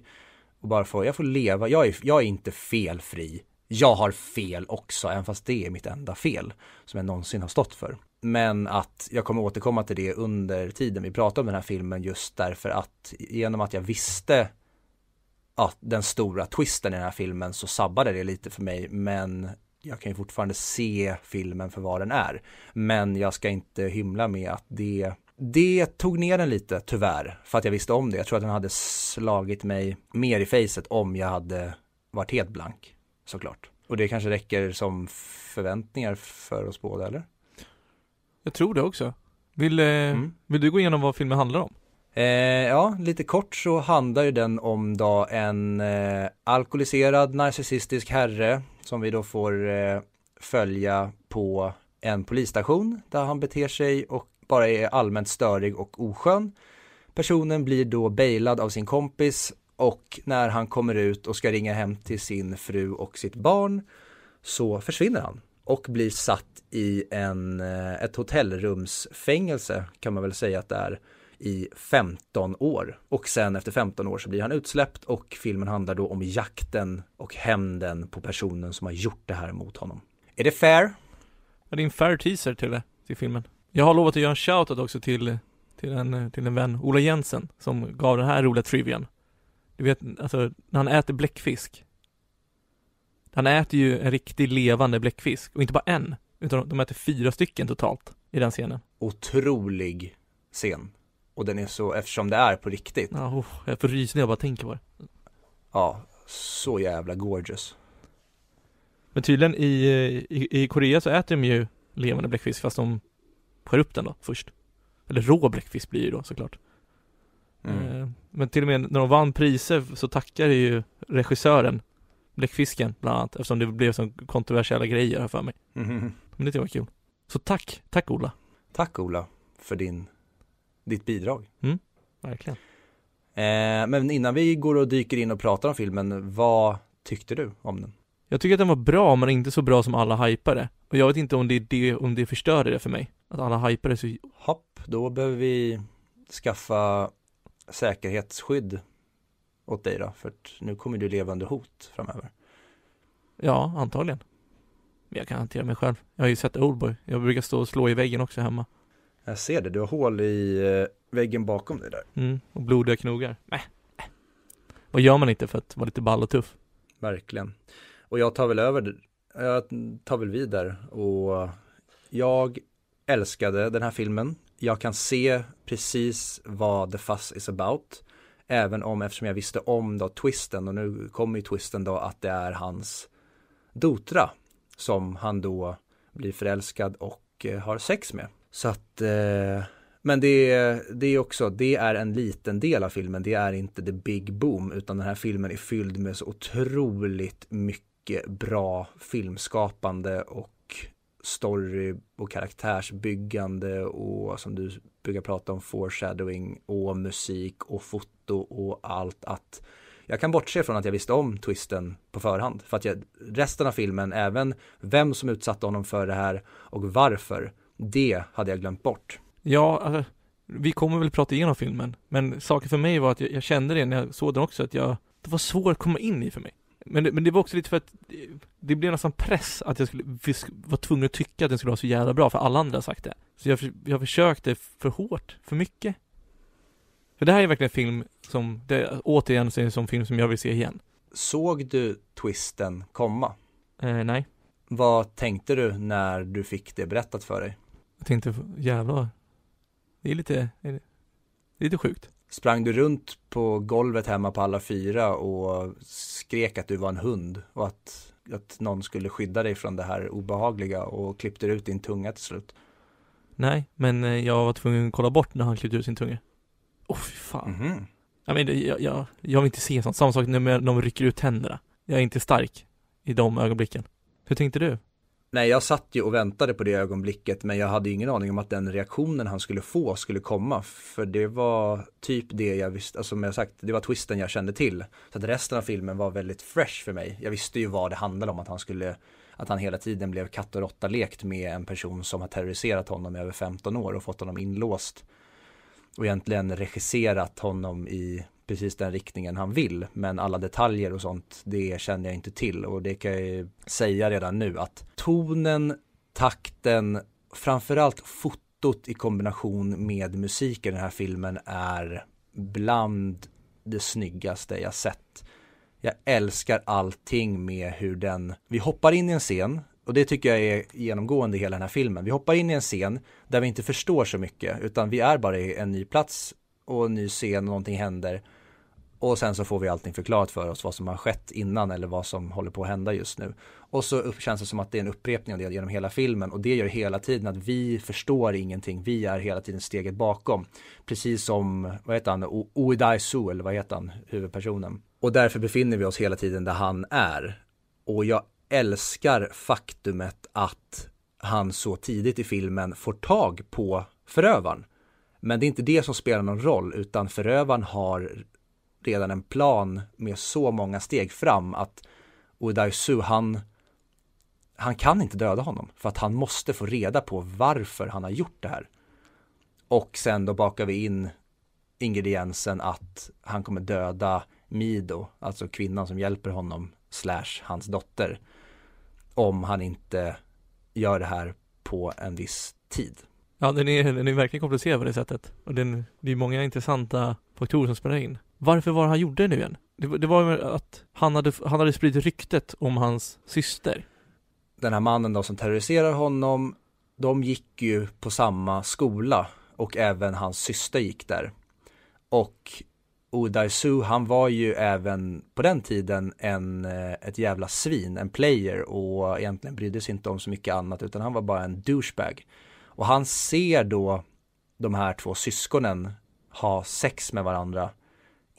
och bara få, jag får leva, jag är, jag är inte felfri. Jag har fel också, även fast det är mitt enda fel som jag någonsin har stått för. Men att jag kommer återkomma till det under tiden vi pratar om den här filmen just därför att genom att jag visste att den stora twisten i den här filmen så sabbade det lite för mig men jag kan ju fortfarande se filmen för vad den är. Men jag ska inte hymla med att det det tog ner den lite, tyvärr, för att jag visste om det. Jag tror att den hade slagit mig mer i facet om jag hade varit helt blank, såklart. Och det kanske räcker som förväntningar för oss båda, eller? Jag tror det också. Vill, eh, Mm. vill du gå igenom vad filmen handlar om? Eh, ja, lite kort så handlar ju den om då en eh, alkoholiserad narcissistisk herre som vi då får eh, följa på en polisstation där han beter sig och bara är allmänt störig och oskön. Personen blir då bailad av sin kompis och när han kommer ut och ska ringa hem till sin fru och sitt barn så försvinner han. och blir satt i en, eh, ett hotellrumsfängelse kan man väl säga att det är i 15 år och sen efter 15 år så blir han utsläppt och filmen handlar då om jakten och hämnden på personen som har gjort det här mot honom. Är det fair? Ja, det är en fair teaser till det, till filmen. Jag har lovat att göra en shoutout också till, till en, till en vän, Ola Jensen, som gav den här roliga trivian. Du vet, alltså, när han äter bläckfisk. Han äter ju en riktig levande bläckfisk, och inte bara en, utan de äter fyra stycken totalt i den scenen. Otrolig scen. Och den är så, eftersom det är på riktigt. Ja, oh, jag får rysningar bara tänker på det. Ja, så jävla gorgeous. Men tydligen i, i, i Korea så äter de ju levande bläckfisk fast de skär upp den då först. Eller rå bläckfisk blir det då såklart. Mm. Eh, Men till och med när de vann priser så tackade ju regissören Bläckfisken bland annat eftersom det blev så kontroversiella grejer här för mig. Mhm. Men det tycker jag var kul. Så tack, tack Ola. Tack Ola för din, ditt bidrag. Verkligen. Eh, men innan vi går och dyker in och pratar om filmen, vad tyckte du om den? Jag tycker att den var bra men inte så bra som alla hypade. Och jag vet inte om det är det, om det förstörde det för mig. Att alla hypade så, Hopp, då behöver vi skaffa säkerhetsskydd åt dig då, för att nu kommer du leva under hot framöver. ja antagligen. Men jag kan hantera mig själv. Jag har ju sett Oldboy. Jag brukar stå och slå i väggen också hemma. Jag ser det, du har hål i eh, väggen bakom dig där. Mm, och blodiga knogar. Nej. äh. Vad gör man inte för att vara lite ball och tuff? Verkligen. Och jag tar väl över, jag tar väl vid där och jag älskade den här filmen. Jag kan se precis vad The Fuss is about. Även om eftersom jag visste om då twisten och nu kommer ju twisten då att det är hans dotra som han då blir förälskad och eh, har sex med. Så att, eh, men det, det är också, det är en liten del av filmen, det är inte the big boom, utan den här filmen är fylld med så otroligt mycket bra filmskapande och story och karaktärsbyggande och som du brukar prata om foreshadowing och musik och foto och allt att jag kan bortse från att jag visste om twisten på förhand. För att jag, resten av filmen, även vem som utsatte honom för det här och varför, det hade jag glömt bort. Ja, alltså, vi kommer väl prata igenom filmen. Men saken för mig var att jag, jag kände det när jag såg den också att jag, det var svårt att komma in i för mig. Men det, men det var också lite för att det, det blev nästan press att jag skulle, var tvungen att tycka att den skulle vara så jävla bra för alla andra har sagt det. Så jag, jag försökte för hårt, för mycket. För det här är verkligen en film som, det, återigen så är det en sån film som jag vill se igen. Såg du twisten komma? Eh, nej, Vad tänkte du när du fick det berättat för dig? Jag tänkte jävlar. Det är lite, det är lite sjukt. Sprang du runt på golvet hemma på alla fyra och skrek att du var en hund och att, att någon skulle skydda dig från det här obehagliga och klippte ut din tunga till slut? Nej, men eh, jag var tvungen att kolla bort när han klippte ut sin tunga. Åh fy fan. Mhm. Jag, men, jag, jag, jag vill inte se sånt. Samma sak när de- de rycker ut tänderna. Jag är inte stark i de ögonblicken. Hur tänkte du? Nej, jag satt ju och väntade på det ögonblicket, men jag hade ju ingen aning om att den reaktionen han skulle få skulle komma, för det var typ det jag visste, alltså som jag sagt, det var twisten jag kände till. Så att resten av filmen var väldigt fresh för mig. Jag visste ju vad det handlade om, att han skulle, att han hela tiden blev katt och råtta lekt med en person som har terroriserat honom i över 15 år och fått honom inlåst. Och egentligen regisserat honom i precis den riktningen han vill. Men alla detaljer och sånt, det känner jag inte till. Och det kan jag ju säga redan nu att tonen, takten, framförallt fotot i kombination med musiken i den här filmen är bland det snyggaste jag sett. Jag älskar allting med hur den, vi hoppar in i en scen och det tycker jag är genomgående i hela den här filmen. Vi hoppar in i en scen där vi inte förstår så mycket utan vi är bara i en ny plats och en ny scen och någonting händer och sen så får vi allting förklarat för oss vad som har skett innan eller vad som håller på att hända just nu. Och så känns det som att det är en upprepning av det genom hela filmen och det gör hela tiden att vi förstår ingenting. Vi är hela tiden steget bakom. Precis som, vad heter han, Oedai Su eller vad heter han, huvudpersonen. Och därför befinner vi oss hela tiden där han är. Och jag älskar faktumet att han så tidigt i filmen får tag på förövaren. Men det är inte det som spelar någon roll utan förövaren har redan en plan med så många steg fram att Uday Su han han kan inte döda honom för att han måste få reda på varför han har gjort det här. Och sen då bakar vi in ingrediensen att han kommer döda Mido, alltså kvinnan som hjälper honom, slash hans dotter, om han inte gör det här på en viss tid. Ja, den är, den är verkligen komplicerad på det sättet. Och den, det är många intressanta faktorer som spelar in. Varför var det han gjorde det nu igen? Det, det var ju att han hade, han hade spridit ryktet om hans syster. Den här mannen då som terroriserar honom, de gick ju på samma skola och även hans syster gick där. Och Udaisu, han var ju även på den tiden en, eh, ett jävla svin, en player och egentligen brydde sig inte om så mycket annat utan han var bara en douchebag. Och han ser då de här två syskonen ha sex med varandra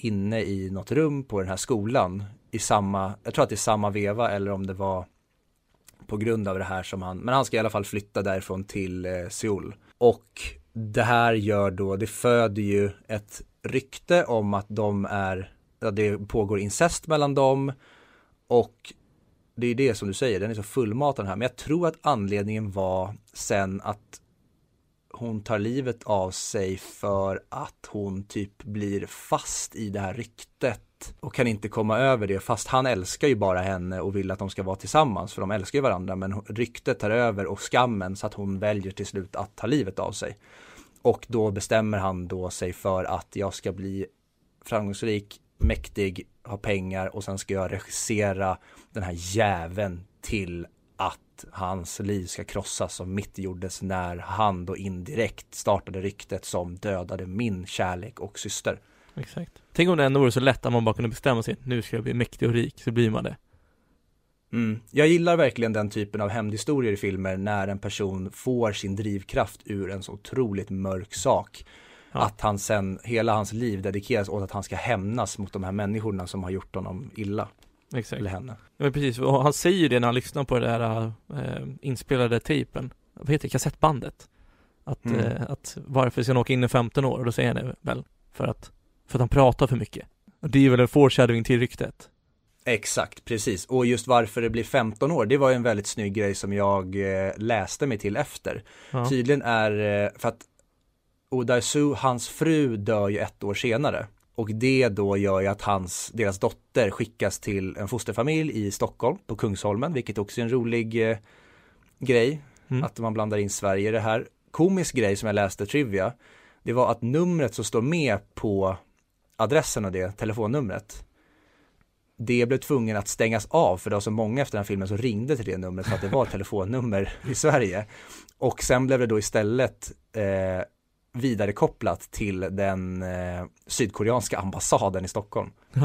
inne i något rum på den här skolan i samma, jag tror att det är samma veva eller om det var på grund av det här som han, men han ska i alla fall flytta därifrån till eh, Seoul. Och det här gör då, det föder ju ett rykte om att de är, att det pågår incest mellan dem och det är det som du säger, den är så fullmatad den här, men jag tror att anledningen var sen att hon tar livet av sig för att hon typ blir fast i det här ryktet och kan inte komma över det fast han älskar ju bara henne och vill att de ska vara tillsammans för de älskar ju varandra men ryktet tar över och skammen så att hon väljer till slut att ta livet av sig. Och då bestämmer han då sig för att jag ska bli framgångsrik, mäktig, ha pengar och sen ska jag regissera den här jäveln till att hans liv ska krossas som mitt gjordes när han då indirekt startade ryktet som dödade min kärlek och syster. Exakt. Tänk om det ändå vore så lätt att man bara kunde bestämma sig, nu ska jag bli mäktig och rik, så blir man det. Mm. Jag gillar verkligen den typen av hämndhistorier i filmer när en person får sin drivkraft ur en så otroligt mörk sak. Ja. Att han sen, hela hans liv dedikeras åt att han ska hämnas mot de här människorna som har gjort honom illa. Exakt. Eller henne. Ja precis, och han säger ju det när han lyssnar på det där äh, inspelade tejpen. Vad heter det? Kassettbandet. Att, mm. äh, att varför ska han åka in i 15 år? Och då säger han det väl för att, för att han pratar för mycket. Och det är väl en foreshadowing till ryktet. Exakt, precis. Och just varför det blir 15 år, det var ju en väldigt snygg grej som jag eh, läste mig till efter. Ja. Tydligen är, eh, för att Odaisu, hans fru dör ju ett år senare. Och det då gör ju att hans, deras dotter skickas till en fosterfamilj i Stockholm på Kungsholmen, vilket också är en rolig eh, grej. Mm. Att man blandar in Sverige i det här. Komisk grej som jag läste trivia, det var att numret som står med på adressen av det telefonnumret det blev tvungen att stängas av för det var så många efter den här filmen som ringde till det numret för att det var ett telefonnummer i Sverige. Och sen blev det då istället eh, vidarekopplat till den eh, sydkoreanska ambassaden i Stockholm. [LAUGHS]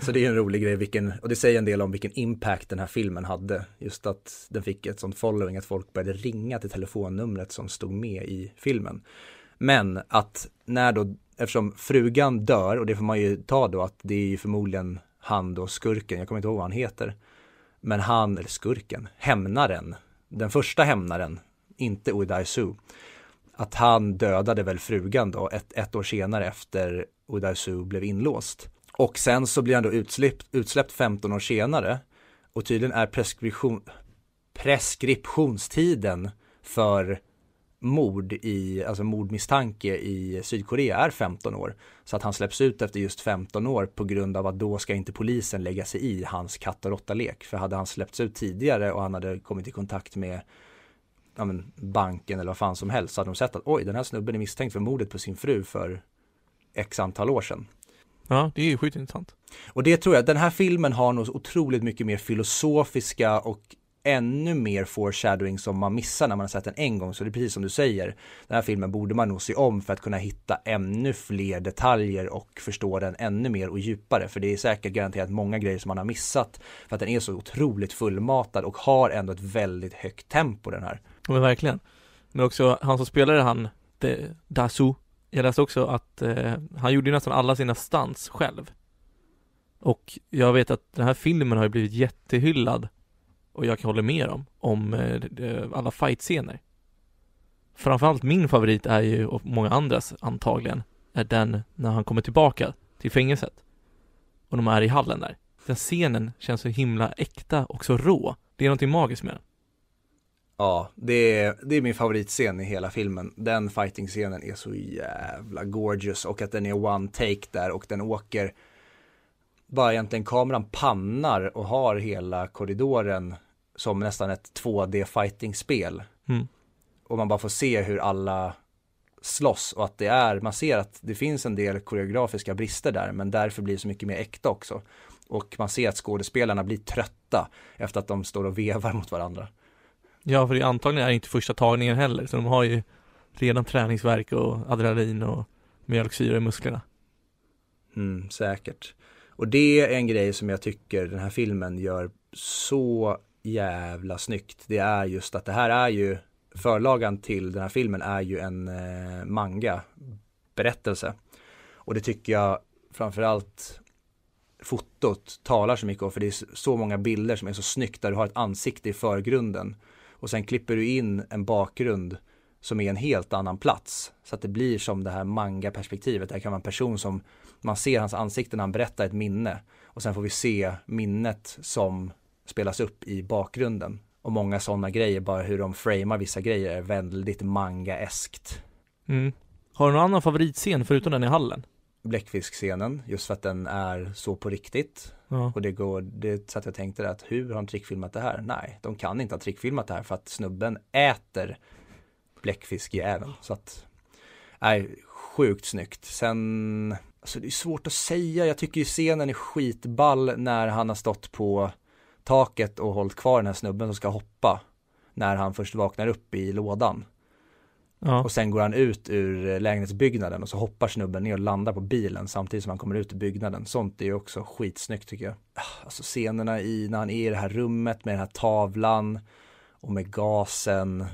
Så det är en rolig grej, vilken, och det säger en del om vilken impact den här filmen hade. Just att den fick ett sånt following, att folk började ringa till telefonnumret som stod med i filmen. Men att när då, eftersom frugan dör, och det får man ju ta då att det är ju förmodligen han då skurken, jag kommer inte ihåg vad han heter. Men han, eller skurken, hämnaren, den första hämnaren, inte Udaisu. Att han dödade väl frugan då ett, ett år senare efter Udaisu blev inlåst. Och sen så blir han då utsläppt, utsläppt 15 år senare. Och tydligen är preskription, preskriptionstiden för mord i, alltså mordmisstanke i Sydkorea är 15 år. Så att han släpps ut efter just 15 år på grund av att då ska inte polisen lägga sig i hans katt och lek. För hade han släppts ut tidigare och han hade kommit i kontakt med ja, men, banken eller vad fan som helst så hade de sett att oj, den här snubben är misstänkt för mordet på sin fru för x antal år sedan. Ja, det är ju sjukt intressant. Och det tror jag, den här filmen har nog otroligt mycket mer filosofiska och ännu mer foreshadowing som man missar när man har sett den en gång. Så det är precis som du säger, den här filmen borde man nog se om för att kunna hitta ännu fler detaljer och förstå den ännu mer och djupare. För det är säkert garanterat många grejer som man har missat för att den är så otroligt fullmatad och har ändå ett väldigt högt tempo den här. Men verkligen. Men också han som spelade han, Dasu, jag läste också att eh, han gjorde nästan alla sina stunts själv. Och jag vet att den här filmen har ju blivit jättehyllad och jag kan hålla med om, eh, om eh, alla fightscener. Framförallt min favorit är ju, och många andras antagligen, är den när han kommer tillbaka till fängelset. Och de är i hallen där. Den scenen känns så himla äkta och så rå. Det är någonting magiskt med den. Ja, det är, det är min favoritscen i hela filmen. Den fighting-scenen är så jävla gorgeous och att den är one take där och den åker bara egentligen kameran pannar och har hela korridoren som nästan ett 2D fighting-spel. Mm. Och man bara får se hur alla slåss och att det är, man ser att det finns en del koreografiska brister där men därför blir det så mycket mer äkta också. Och man ser att skådespelarna blir trötta efter att de står och vevar mot varandra. Ja, för det antagligen är det inte första tagningen heller, så de har ju redan träningsverk och adrenalin och mjölksyra i musklerna. Mm, säkert. Och det är en grej som jag tycker den här filmen gör så jävla snyggt. Det är just att det här är ju förlagan till den här filmen är ju en eh, manga berättelse. Och det tycker jag framförallt fotot talar så mycket om för det är så många bilder som är så snyggt där du har ett ansikte i förgrunden och sen klipper du in en bakgrund som är en helt annan plats så att det blir som det här manga perspektivet. Det kan vara en person som man ser hans ansikte när han berättar ett minne och sen får vi se minnet som spelas upp i bakgrunden och många sådana grejer, bara hur de framar vissa grejer är väldigt manga-eskt. Mm. Har du någon annan favoritscen förutom den i hallen? Bläckfiskscenen, just för att den är så på riktigt. Ja. Och det går, det så att jag tänkte att hur har de trickfilmat det här? Nej, de kan inte ha trickfilmat det här för att snubben äter bläckfiskjäveln. Så att, nej, sjukt snyggt. Sen, alltså det är svårt att säga. Jag tycker ju scenen är skitball när han har stått på taket och hållit kvar den här snubben som ska hoppa. När han först vaknar upp i lådan. Ja. Och sen går han ut ur lägenhetsbyggnaden och så hoppar snubben ner och landar på bilen samtidigt som han kommer ut ur byggnaden. Sånt är ju också skitsnyggt tycker jag. Ah, Alltså scenerna i när han är i det här rummet med den här tavlan och med gasen.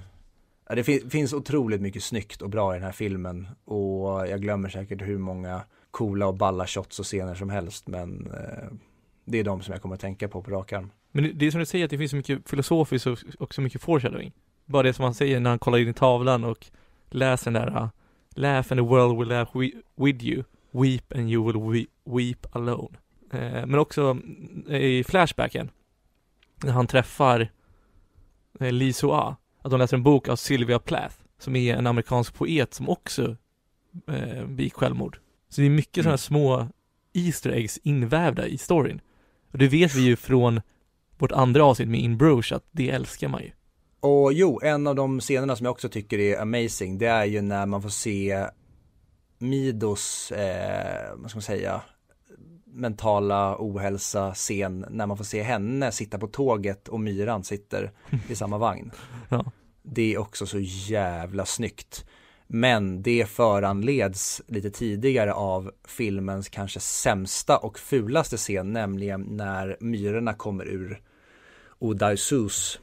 Ja, det fin finns otroligt mycket snyggt och bra i den här filmen och jag glömmer säkert hur många coola och balla shots och scener som helst men eh, det är de som jag kommer att tänka på på rak arm. Men det- det är som du säger att det finns så mycket filosofiskt och och så mycket foreshadowing. Bara det som han säger när han kollar in i tavlan och läser den där uh, Laugh and the world will laugh wi- with you Weep and you will we- weep alone. Eh, Men också mm, i Flashbacken När han träffar eh, Lee Soa Att de läser en bok av Sylvia Plath Som är en amerikansk poet som också eh, begick självmord. Så det är mycket Mm. sådana små Easter eggs invävda i storyn. Och det vet vi ju från vårt andra avsnitt med In Bruges att det älskar man ju Och jo, en av de scenerna som jag också tycker är amazing, det är ju när man får se Midos, eh, vad ska man säga, mentala ohälsa scen när man får se henne sitta på tåget och myran sitter [LAUGHS] i samma vagn. Ja. Det är också så jävla snyggt. Men det föranleds lite tidigare av filmens kanske sämsta och fulaste scen, nämligen när myrorna kommer ur Odaisus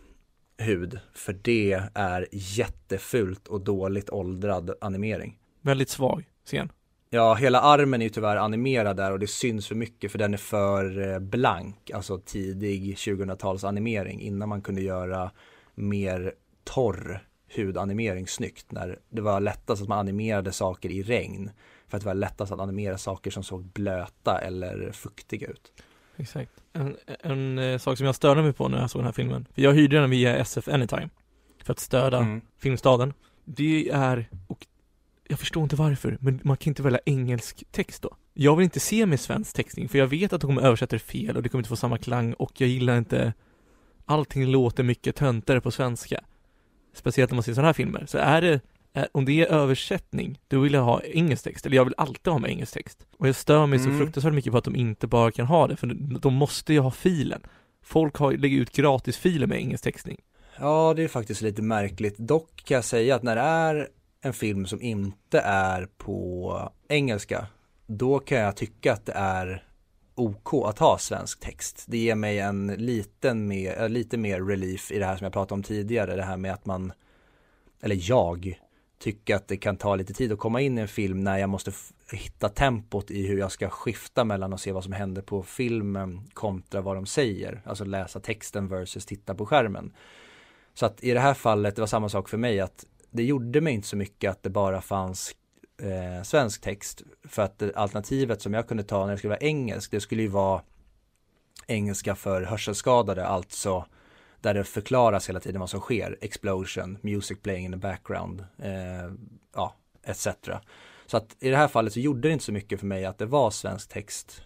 hud. För det är jättefult och dåligt åldrad animering. Väldigt svag scen Ja, hela armen är ju tyvärr animerad där och det syns för mycket för den är för eh, blank, alltså tidig 2000-tals animering innan man kunde göra mer torr hudanimering snyggt när det var lättast att man animerade saker i regn för att det var lättast att animera saker som såg blöta eller fuktiga ut. Exakt. En, en eh, sak som jag störde mig på när jag såg den här filmen, för jag hyrde den via SF Anytime för att stödja Mm. Filmstaden. Det är, och jag förstår inte varför, men man kan inte välja engelsk text då. Jag vill inte se med svensk textning, för jag vet att de kommer översätta det fel och det kommer inte få samma klang och jag gillar inte Allting låter mycket töntigare på svenska. Speciellt när man ser sådana här filmer. Så är det, om det är översättning, då vill jag ha engelsk text, eller jag vill alltid ha med engelsk text. Och jag stör mig så Mm. fruktansvärt mycket på att de inte bara kan ha det, för de måste ju ha filen. Folk har, lägger ut gratisfiler med engelsk textning. Ja, det är faktiskt lite märkligt. Dock kan jag säga att när det är en film som inte är på engelska, då kan jag tycka att det är OK att ha svensk text. Det ger mig en liten mer, eh, lite mer relief i det här som jag pratade om tidigare, det här med att man, eller jag, tycka att det kan ta lite tid att komma in i en film när jag måste hitta tempot i hur jag ska skifta mellan att se vad som händer på filmen kontra vad de säger. Alltså läsa texten versus titta på skärmen. Så att i det här fallet, det var samma sak för mig att det gjorde mig inte så mycket att det bara fanns eh, svensk text. För att alternativet som jag kunde ta när det skulle vara engelsk, det skulle ju vara engelska för hörselskadade, alltså där det förklaras hela tiden vad som sker, explosion, music playing in the background, eh, ja, etc. Så att i det här fallet så gjorde det inte så mycket för mig att det var svensk text.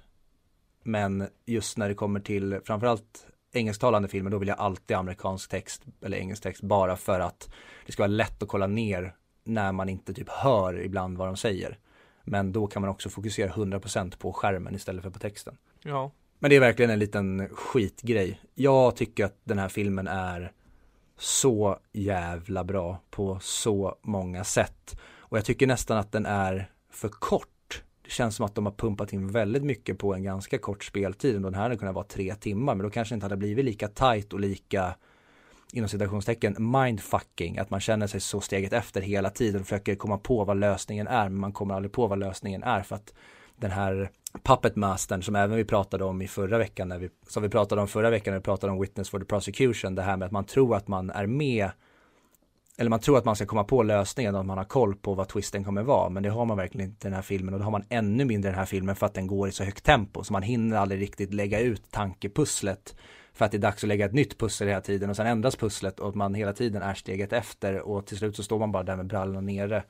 Men just när det kommer till framförallt engelsktalande filmer, då vill jag alltid amerikansk text eller engelsk text bara för att det ska vara lätt att kolla ner när man inte typ hör ibland vad de säger. Men då kan man också fokusera 100% på skärmen istället för på texten. Ja. Men det är verkligen en liten skitgrej. Jag tycker att den här filmen är så jävla bra på så många sätt. Och jag tycker nästan att den är för kort. Det känns som att de har pumpat in väldigt mycket på en ganska kort speltid. Den här hade kunnat vara tre timmar, men då kanske inte hade blivit lika tight och lika inom citationstecken mindfucking, att man känner sig så steget efter hela tiden och försöker komma på vad lösningen är, men man kommer aldrig på vad lösningen är för att den här Puppet Mastern som även vi pratade om i förra veckan, när vi, som vi pratade om förra veckan när vi pratade om Witness for the Prosecution, det här med att man tror att man är med eller man tror att man ska komma på lösningen och att man har koll på vad twisten kommer vara men det har man verkligen inte i den här filmen och det har man ännu mindre i den här filmen för att den går i så högt tempo så man hinner aldrig riktigt lägga ut tankepusslet för att det är dags att lägga ett nytt pussel hela tiden och sen ändras pusslet och att man hela tiden är steget efter och till slut så står man bara där med brallorna nere.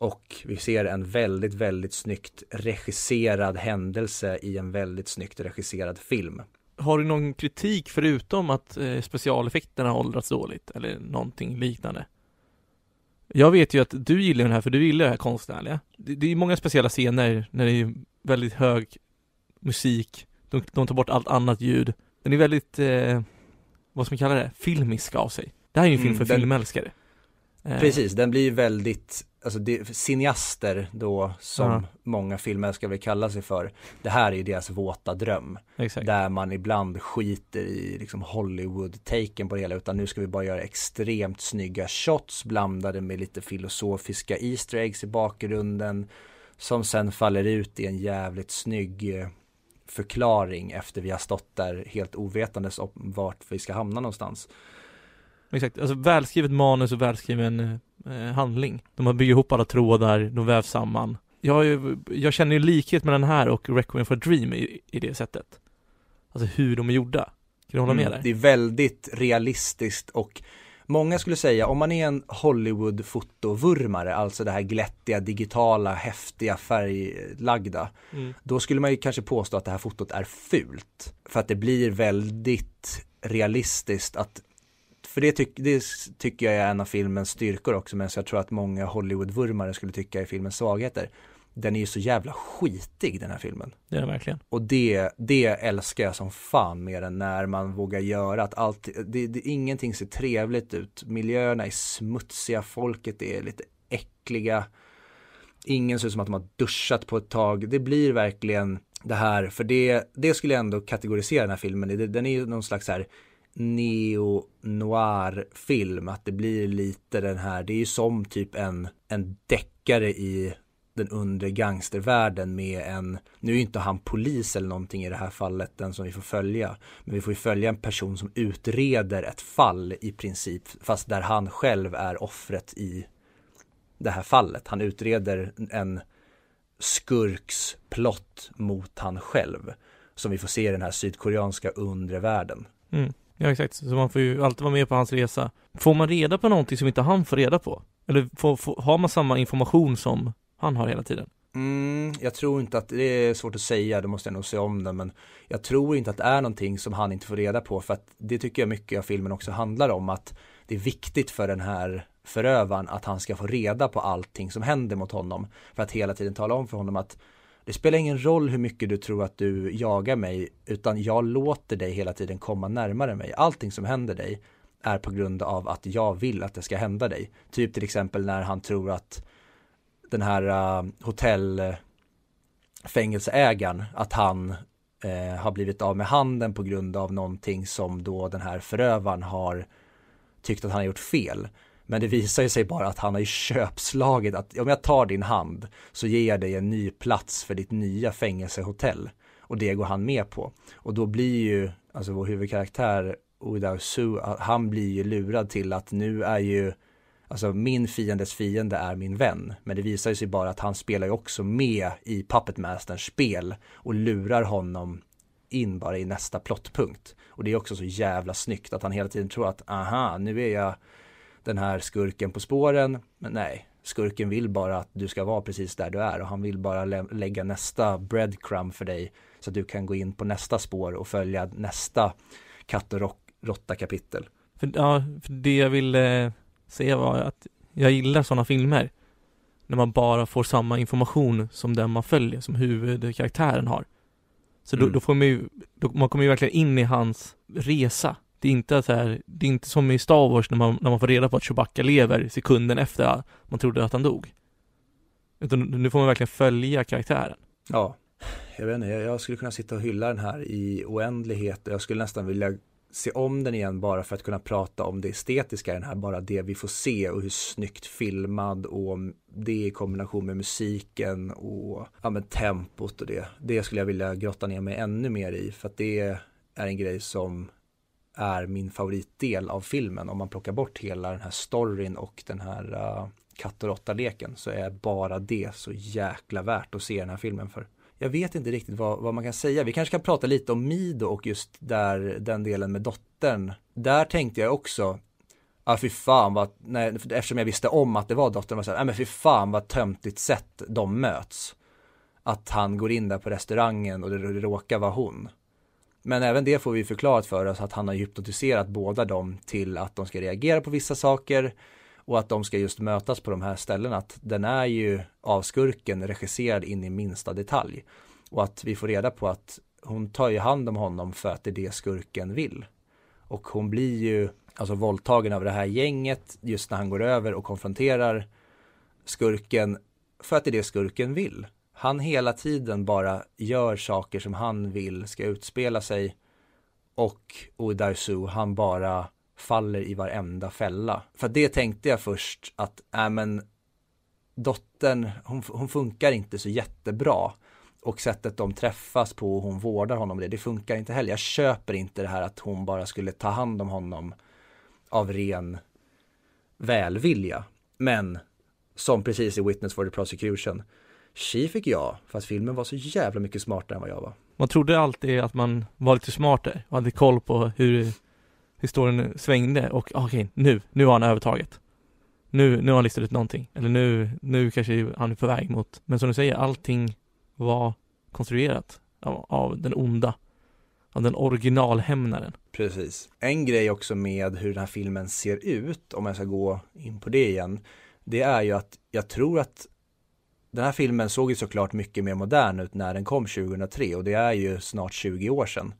Och vi ser en väldigt, väldigt snyggt regisserad händelse i en väldigt snyggt regisserad film. Har du någon kritik förutom att eh, specialeffekterna har åldrats dåligt eller någonting liknande? Jag vet ju att du gillar den här för du gillar det här konstnärliga. Det, det är många speciella scener när det är väldigt hög musik, de, de tar bort allt annat ljud. Den är väldigt, eh, vad ska man kalla det, filmisk av sig. Det här är ju en film Mm, för den- filmälskare. Eh, Precis, den blir väldigt, alltså det, cineaster då som Ja. många filmälskare vill kalla sig för. Det här är ju deras våta dröm. Exakt. Där man ibland skiter i liksom Hollywood-taken på det hela utan nu ska vi bara göra extremt snygga shots blandade med lite filosofiska Easter eggs i bakgrunden som sen faller ut i en jävligt snygg eh, förklaring efter vi har stått där helt ovetandes om vart vi ska hamna någonstans. Exakt, alltså välskrivet manus och välskriven eh, handling. De har byggt ihop alla trådar, de vävs samman. Jag, ju- jag känner ju likhet med den här och Requiem for a Dream i, i det sättet. Alltså hur de är gjorda. Kan du hålla med Mm, där? Det är väldigt realistiskt och många skulle säga om man är en Hollywood-fotovurmare, alltså det här glättiga, digitala, häftiga, färglagda, Mm. då skulle man ju kanske påstå att det här fotot är fult. För att det blir väldigt realistiskt att för det, tyck, det tycker jag är en av filmens styrkor också, men jag tror att många Hollywood-vurmare skulle tycka är filmens svagheter. Den är ju så jävla skitig den här filmen. Det är det verkligen. Och det, det älskar jag som fan mer än när man vågar göra att allt, det, det, ingenting ser trevligt ut. Miljöerna är smutsiga, folket är lite äckliga. Ingen ser ut som att de har duschat på ett tag. Det blir verkligen det här, för det, det skulle jag ändå kategorisera den här filmen i. Den är ju någon slags här neo-noir film, att det blir lite den här, det är ju som typ en, en deckare i den undre gangstervärlden med en, nu är ju inte han polis eller någonting i det här fallet, den som vi får följa, men vi får ju följa en person som utreder ett fall i princip, fast där han själv är offret i det här fallet. Han utreder en skurks plott mot han själv, som vi får se i den här sydkoreanska undre världen. Mm. Ja exakt, så man får ju alltid vara med på hans resa. Får man reda på någonting som inte han får reda på? Eller får, får, har man samma information som han har hela tiden? Mm, jag tror inte att, det är svårt att säga, det måste jag nog se om det, men jag tror inte att det är någonting som han inte får reda på, för att det tycker jag mycket av filmen också handlar om, att det är viktigt för den här förövaren att han ska få reda på allting som händer mot honom, för att hela tiden tala om för honom att det spelar ingen roll hur mycket du tror att du jagar mig, utan jag låter dig hela tiden komma närmare mig. Allting som händer dig är på grund av att jag vill att det ska hända dig. Typ till exempel när han tror att den här uh, hotellfängelseägaren, att han uh, har blivit av med handen på grund av någonting som då den här förövaren har tyckt att han har gjort fel. Men det visar ju sig bara att han har ju köpslagit att om jag tar din hand så ger jag dig en ny plats för ditt nya fängelsehotell. Och det går han med på. Och då blir ju, alltså vår huvudkaraktär, Oda Su, han blir ju lurad till att nu är ju Alltså min fiendes fiende är min vän. Men det visar ju sig bara att han spelar ju också med i Puppet Masters spel och lurar honom in bara i nästa plottpunkt. Och det är också så jävla snyggt att han hela tiden tror att aha, nu är jag den här skurken på spåren. Men nej, skurken vill bara att du ska vara precis där du är och han vill bara lä lägga nästa breadcrumb för dig så att du kan gå in på nästa spår och följa nästa katt och råtta kapitel. För, ja, för det jag ville säga var att jag gillar sådana filmer när man bara får samma information som den man följer, som huvudkaraktären har. Så då, Mm. då får man ju, då, man kommer ju verkligen in i hans resa. Det är inte så här, det är inte som i Star Wars när man, när man får reda på att Chewbacca lever sekunden efter att man trodde att han dog. Utan nu får man verkligen följa karaktären. Ja, jag vet inte, jag, skulle kunna sitta och hylla den här i oändlighet och jag skulle nästan vilja se om den igen bara för att kunna prata om det estetiska i den här, bara det vi får se och hur snyggt filmad och det i kombination med musiken och ja, men tempot och det. Det skulle jag vilja grotta ner mig ännu mer i för att det är en grej som är min favoritdel av filmen. Om man plockar bort hela den här storyn och den här uh, katt och råtta-leken så är bara det så jäkla värt att se den här filmen för. Jag vet inte riktigt vad, vad man kan säga. Vi kanske kan prata lite om Mido och just där den delen med dottern. Där tänkte jag också, ja fy fan vad, nej, eftersom jag visste om att det var dottern, var så här, nej men fy fan vad töntigt sätt de möts. Att han går in där på restaurangen och det råkar vara hon. Men även det får vi förklarat för oss att han har hypnotiserat båda dem till att de ska reagera på vissa saker och att de ska just mötas på de här ställena. Att den är ju av skurken regisserad in i minsta detalj. Och att vi får reda på att hon tar ju hand om honom för att det är det skurken vill. Och hon blir ju alltså våldtagen av det här gänget just när han går över och konfronterar skurken för att det är det skurken vill. Han hela tiden bara gör saker som han vill ska utspela sig och Odarsu han bara faller i varenda fälla. För det tänkte jag först att, äh men dottern, hon, hon funkar inte så jättebra. Och sättet de träffas på och hon vårdar honom det, det funkar inte heller. Jag köper inte det här att hon bara skulle ta hand om honom av ren välvilja. Men som precis i Witness for the Prosecution, She fick jag, fast filmen var så jävla mycket smartare än vad jag var. Man trodde alltid att man var lite smartare och hade koll på hur historien svängde och ah, okej, nu, nu har han övertaget. Nu, nu har han listat ut någonting. Eller nu, nu kanske han är på väg mot, men som du säger, allting var konstruerat av, av den onda. Av den originalhämnaren. Precis. En grej också med hur den här filmen ser ut, om jag ska gå in på det igen, det är ju att jag tror att den här filmen såg ju såklart mycket mer modern ut när den kom 2003 och det är ju snart 20 år sedan.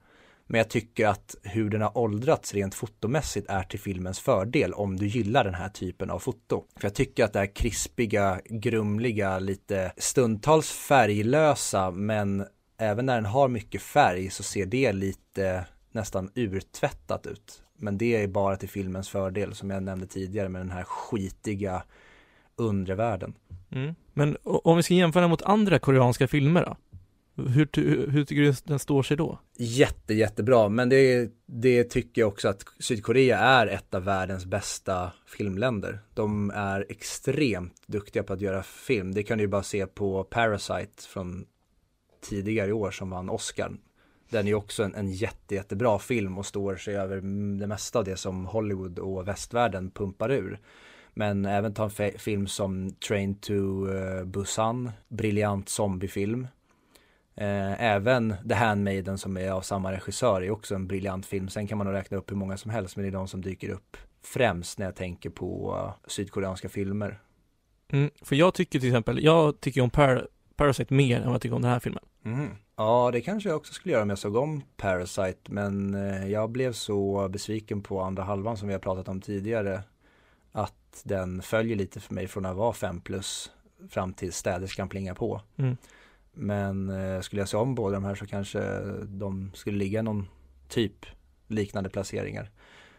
Men jag tycker att hur den har åldrats rent fotomässigt är till filmens fördel om du gillar den här typen av foto. För jag tycker att det här krispiga, grumliga, lite stundtals färglösa men även när den har mycket färg så ser det lite nästan urtvättat ut. Men det är bara till filmens fördel som jag nämnde tidigare med den här skitiga undre världen. Mm. Men om vi ska jämföra mot andra koreanska filmer då? Hur, hur tycker du den står sig då? Jätte, jättebra, men det, det tycker jag också att Sydkorea är ett av världens bästa filmländer. De är extremt duktiga på att göra film. Det kan du ju bara se på Parasite från tidigare i år som vann Oscar. Den är ju också en, en jätte, jättebra film och står sig över det mesta av det som Hollywood och västvärlden pumpar ur. Men även ta en film som Train to uh, Busan, briljant zombiefilm. Eh, även The Handmaiden som är av samma regissör är också en briljant film. Sen kan man nog räkna upp hur många som helst men det är de som dyker upp främst när jag tänker på uh, sydkoreanska filmer. Mm, för jag tycker till exempel, jag tycker om Par Parasite mer än vad jag tycker om den här filmen. Mm. Ja, det kanske jag också skulle göra om jag såg om Parasite, men eh, jag blev så besviken på andra halvan som vi har pratat om tidigare att den följer lite för mig från att vara 5 plus fram till städerskan plingar på. Mm. Men eh, skulle jag se om båda de här så kanske de skulle ligga någon typ liknande placeringar.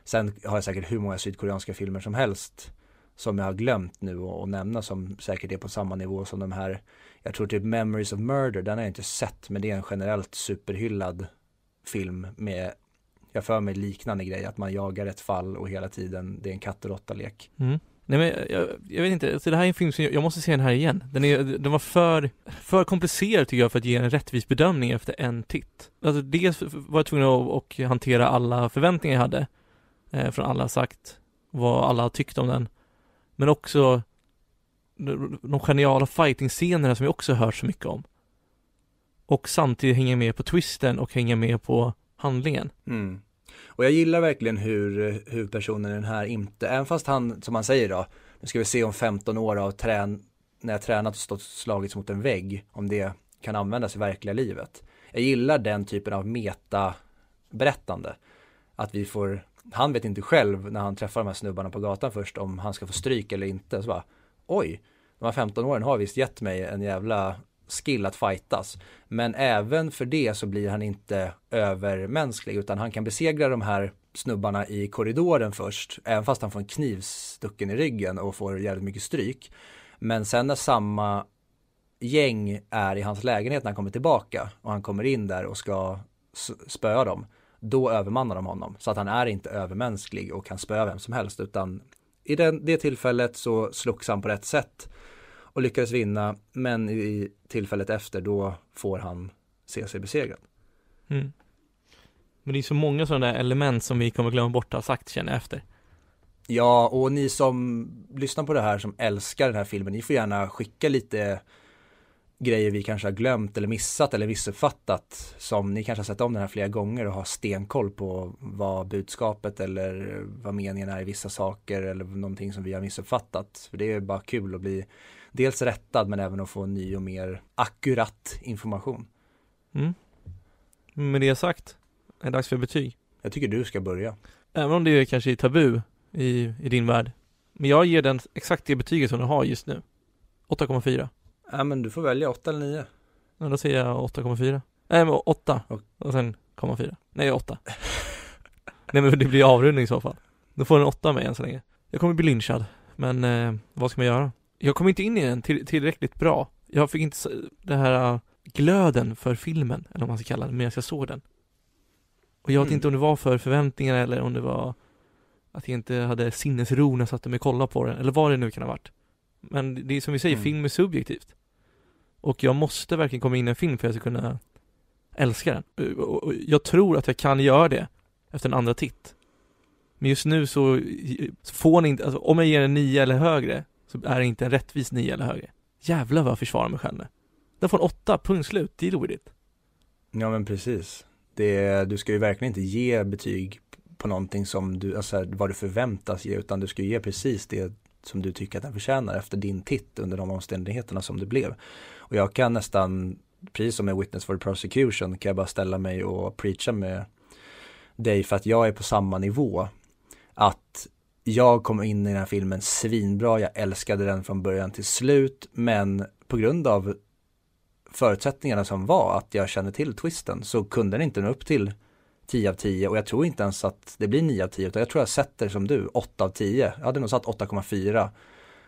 Sen har jag säkert hur många sydkoreanska filmer som helst som jag har glömt nu att nämna som säkert är på samma nivå som de här. Jag tror typ Memories of Murder, den har jag inte sett men det är en generellt superhyllad film med jag för mig liknande grej att man jagar ett fall och hela tiden det är en katt och råtta-lek. Mm. Nej men jag, jag, vet inte, alltså det här är en film som jag, jag måste se den här igen. Den, är, den var för, för komplicerad tycker jag för att ge en rättvis bedömning efter en titt. Alltså dels var jag tvungen att och hantera alla förväntningar jag hade eh, från alla sagt, vad alla har tyckt om den. Men också de, de geniala fighting-scenerna som jag också hört så mycket om. Och samtidigt hänga med på twisten och hänga med på handlingen. Mm. Och jag gillar verkligen hur huvudpersonen i den här inte, även fast han, som han säger då, nu ska vi se om 15 år av trän, när jag tränat och stått slagits mot en vägg, om det kan användas i verkliga livet. Jag gillar den typen av meta-berättande. Att vi får, han vet inte själv när han träffar de här snubbarna på gatan först om han ska få stryk eller inte. Så bara, oj, de här 15 åren har visst gett mig en jävla skill att fightas. Men även för det så blir han inte övermänsklig utan han kan besegra de här snubbarna i korridoren först, även fast han får en kniv stucken i ryggen och får jävligt mycket stryk. Men sen när samma gäng är i hans lägenhet när han kommer tillbaka och han kommer in där och ska spöa dem, då övermannar de honom. Så att han är inte övermänsklig och kan spöa vem som helst utan i den, det tillfället så slogs han på rätt sätt och lyckades vinna. Men i tillfället efter då får han se sig besegrad. Mm. Men det är så många sådana där element som vi kommer glömma bort att ha sagt känner jag efter. Ja, och ni som lyssnar på det här som älskar den här filmen, ni får gärna skicka lite grejer vi kanske har glömt eller missat eller missuppfattat som ni kanske har sett om den här flera gånger och har stenkoll på vad budskapet eller vad meningen är i vissa saker eller någonting som vi har missuppfattat. För det är bara kul att bli dels rättad men även att få ny och mer akkurat information. Mm. Med det sagt, är det dags för betyg. Jag tycker du ska börja. Även om det är kanske är tabu i, i din värld. Men jag ger den exakt det betyget som den har just nu. 8,4. Ja men du får välja 8 eller 9. Ja, då säger jag 8,4. Nej men 8. Och, och sen 0,4. Nej 8. [LAUGHS] Nej men det blir avrundning i så fall. Då får den 8 med än så länge. Jag kommer bli lynchad. Men eh, vad ska man göra? Jag kom inte in i den till, tillräckligt bra. Jag fick inte den här äh, glöden för filmen, eller vad man ska kalla det, medan jag såg den. Och jag vet mm. inte om det var för förväntningar eller om det var att jag inte hade sinnesro när jag satte mig och kollade på den, eller vad det nu kan ha varit. Men det är som vi säger, mm. film är subjektivt. Och jag måste verkligen komma in i en film för att jag ska kunna älska den. Och jag tror att jag kan göra det efter en andra titt. Men just nu så, får ni inte, alltså om jag ger en nio eller högre så är det inte en rättvis nia eller högre. Jävlar vad jag försvarar mig själv nu. Den får en åtta, punkt slut, deal with it. Ja men precis. Det, du ska ju verkligen inte ge betyg på någonting som du, alltså vad du förväntas ge, utan du ska ge precis det som du tycker att den förtjänar efter din titt under de omständigheterna som det blev. Och jag kan nästan, precis som med Witness for the Prosecution, kan jag bara ställa mig och preacha med dig för att jag är på samma nivå. Att jag kom in i den här filmen svinbra, jag älskade den från början till slut, men på grund av förutsättningarna som var att jag kände till twisten så kunde den inte nå upp till 10 av 10 och jag tror inte ens att det blir 9 av 10 utan jag tror jag sätter som du 8 av 10. Jag hade nog satt 8,4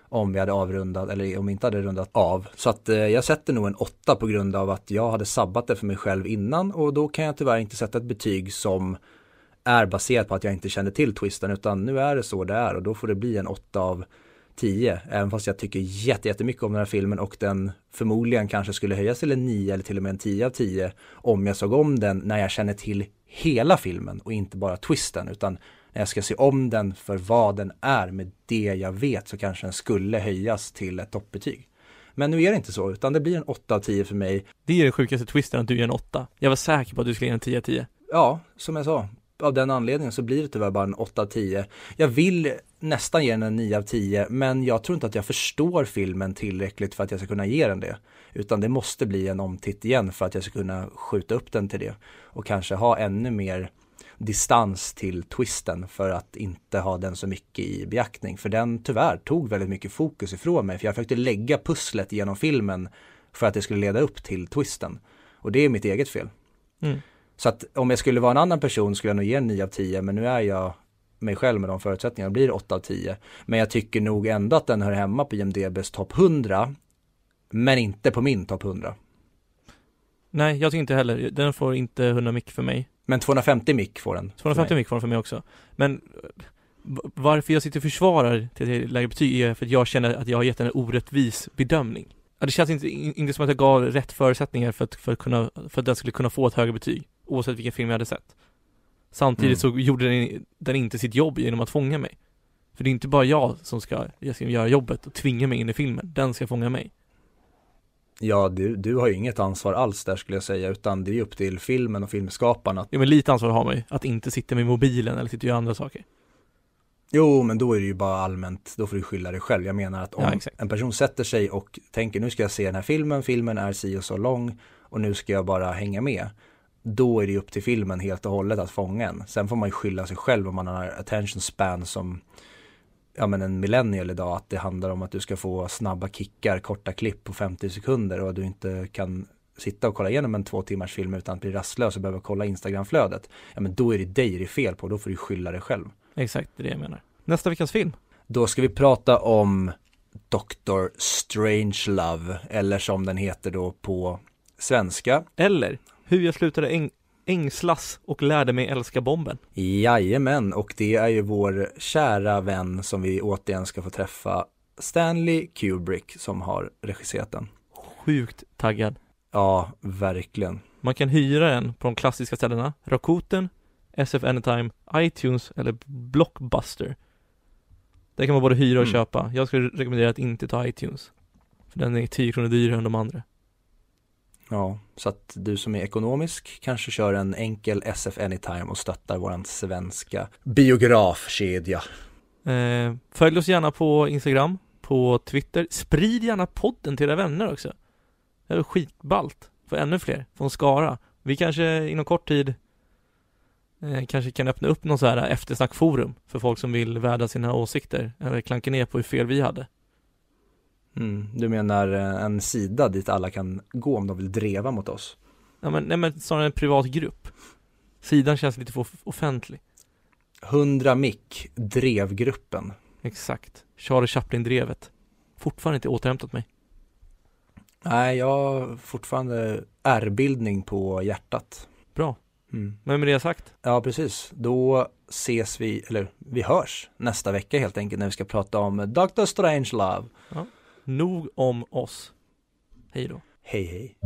om vi hade avrundat eller om vi inte hade rundat av. Så att eh, jag sätter nog en 8 på grund av att jag hade sabbat det för mig själv innan och då kan jag tyvärr inte sätta ett betyg som är baserat på att jag inte kände till twisten utan nu är det så det är och då får det bli en 8 av 10 även fast jag tycker jättemycket om den här filmen och den förmodligen kanske skulle höjas till en 9 eller till och med en 10 av 10 om jag såg om den när jag känner till hela filmen och inte bara twisten utan när jag ska se om den för vad den är med det jag vet så kanske den skulle höjas till ett toppbetyg. Men nu är det inte så, utan det blir en 8 av 10 för mig. Det är den sjukaste twisten att du ger en 8. Jag var säker på att du skulle ge en 10 av 10. Ja, som jag sa av den anledningen så blir det tyvärr bara en 8 av 10. Jag vill nästan ge den en 9 av 10 men jag tror inte att jag förstår filmen tillräckligt för att jag ska kunna ge den det. Utan det måste bli en omtitt igen för att jag ska kunna skjuta upp den till det. Och kanske ha ännu mer distans till twisten för att inte ha den så mycket i beaktning. För den tyvärr tog väldigt mycket fokus ifrån mig för jag försökte lägga pusslet genom filmen för att det skulle leda upp till twisten. Och det är mitt eget fel. Mm. Så att om jag skulle vara en annan person skulle jag nog ge en 9 av 10 men nu är jag mig själv med de förutsättningarna, blir 8 av 10. Men jag tycker nog ändå att den hör hemma på IMDBs topp 100 men inte på min topp 100. Nej, jag tycker inte heller. Den får inte 100 mick för mig. Men 250 mick får den. 250 mick får den för mig också. Men varför jag sitter och försvarar till lägger betyg är för att jag känner att jag har gett en orättvis bedömning. Det känns inte, in- inte som att jag gav rätt förutsättningar för att, för att kunna, för att den skulle kunna få ett högre betyg. Oavsett vilken film jag hade sett. Samtidigt Mm. så gjorde den, den inte sitt jobb genom att fånga mig. För det är inte bara jag som ska, jag ska göra jobbet och tvinga mig in i filmen. Den ska fånga mig. Ja, du, du har ju inget ansvar alls där skulle jag säga, utan det är upp till filmen och filmskaparna. att- Ja men lite ansvar har man ju, att inte sitta med mobilen eller sitta och göra andra saker. Jo, men då är det ju bara allmänt, då får du skylla dig själv. Jag menar att om Ja, en person sätter sig och tänker nu ska jag se den här filmen, filmen är si och så lång och nu ska jag bara hänga med. Då är det upp till filmen helt och hållet att fånga en. Sen får man ju skylla sig själv om man har attention span som ja men en millennial idag, att det handlar om att du ska få snabba kickar, korta klipp på 50 sekunder och att du inte kan sitta och kolla igenom en två timmars film utan att bli rastlös och behöva kolla Instagramflödet. Ja men då är det dig det är fel på, då får du skylla dig själv. Exakt, det är det jag menar. Nästa veckans film. Då ska vi prata om Dr. Strangelove, eller som den heter då på svenska. Eller, hur jag slutade äng ängslas och lärde mig älska bomben. Jajamän, och det är ju vår kära vän som vi återigen ska få träffa, Stanley Kubrick, som har regisserat den. Sjukt taggad. Ja, verkligen. Man kan hyra den på de klassiska ställena Rakuten, SF Anytime, iTunes eller Blockbuster. Där kan man både hyra och Mm. köpa. Jag skulle rekommendera att inte ta iTunes. För den är 10 kronor dyrare än de andra. Ja, så att du som är ekonomisk kanske kör en enkel SF Anytime och stöttar våran svenska biografkedja. Eh, följ oss gärna på Instagram, på Twitter. Sprid gärna podden till era vänner också. Det är skitballt. För ännu fler, från Skara. Vi kanske inom kort tid eh, kanske kan öppna upp någon så här eftersnackforum för folk som vill värda sina åsikter eller klanka ner på hur fel vi hade. Mm, du menar eh, en sida dit alla kan gå om de vill dreva mot oss? Ja men, nej men snarare en privat grupp. Sidan känns lite för off- offentlig. 100 mick, drevgruppen. Exakt. Charlie Chaplin-drevet. Fortfarande inte återhämtat mig. Nej, jag har fortfarande ärrbildning på hjärtat. Bra. Mm. Men med det sagt, Ja, precis. Då ses vi, eller vi hörs nästa vecka helt enkelt när vi ska prata om Dr. Strangelove nog om oss. Hej då. Hej hej.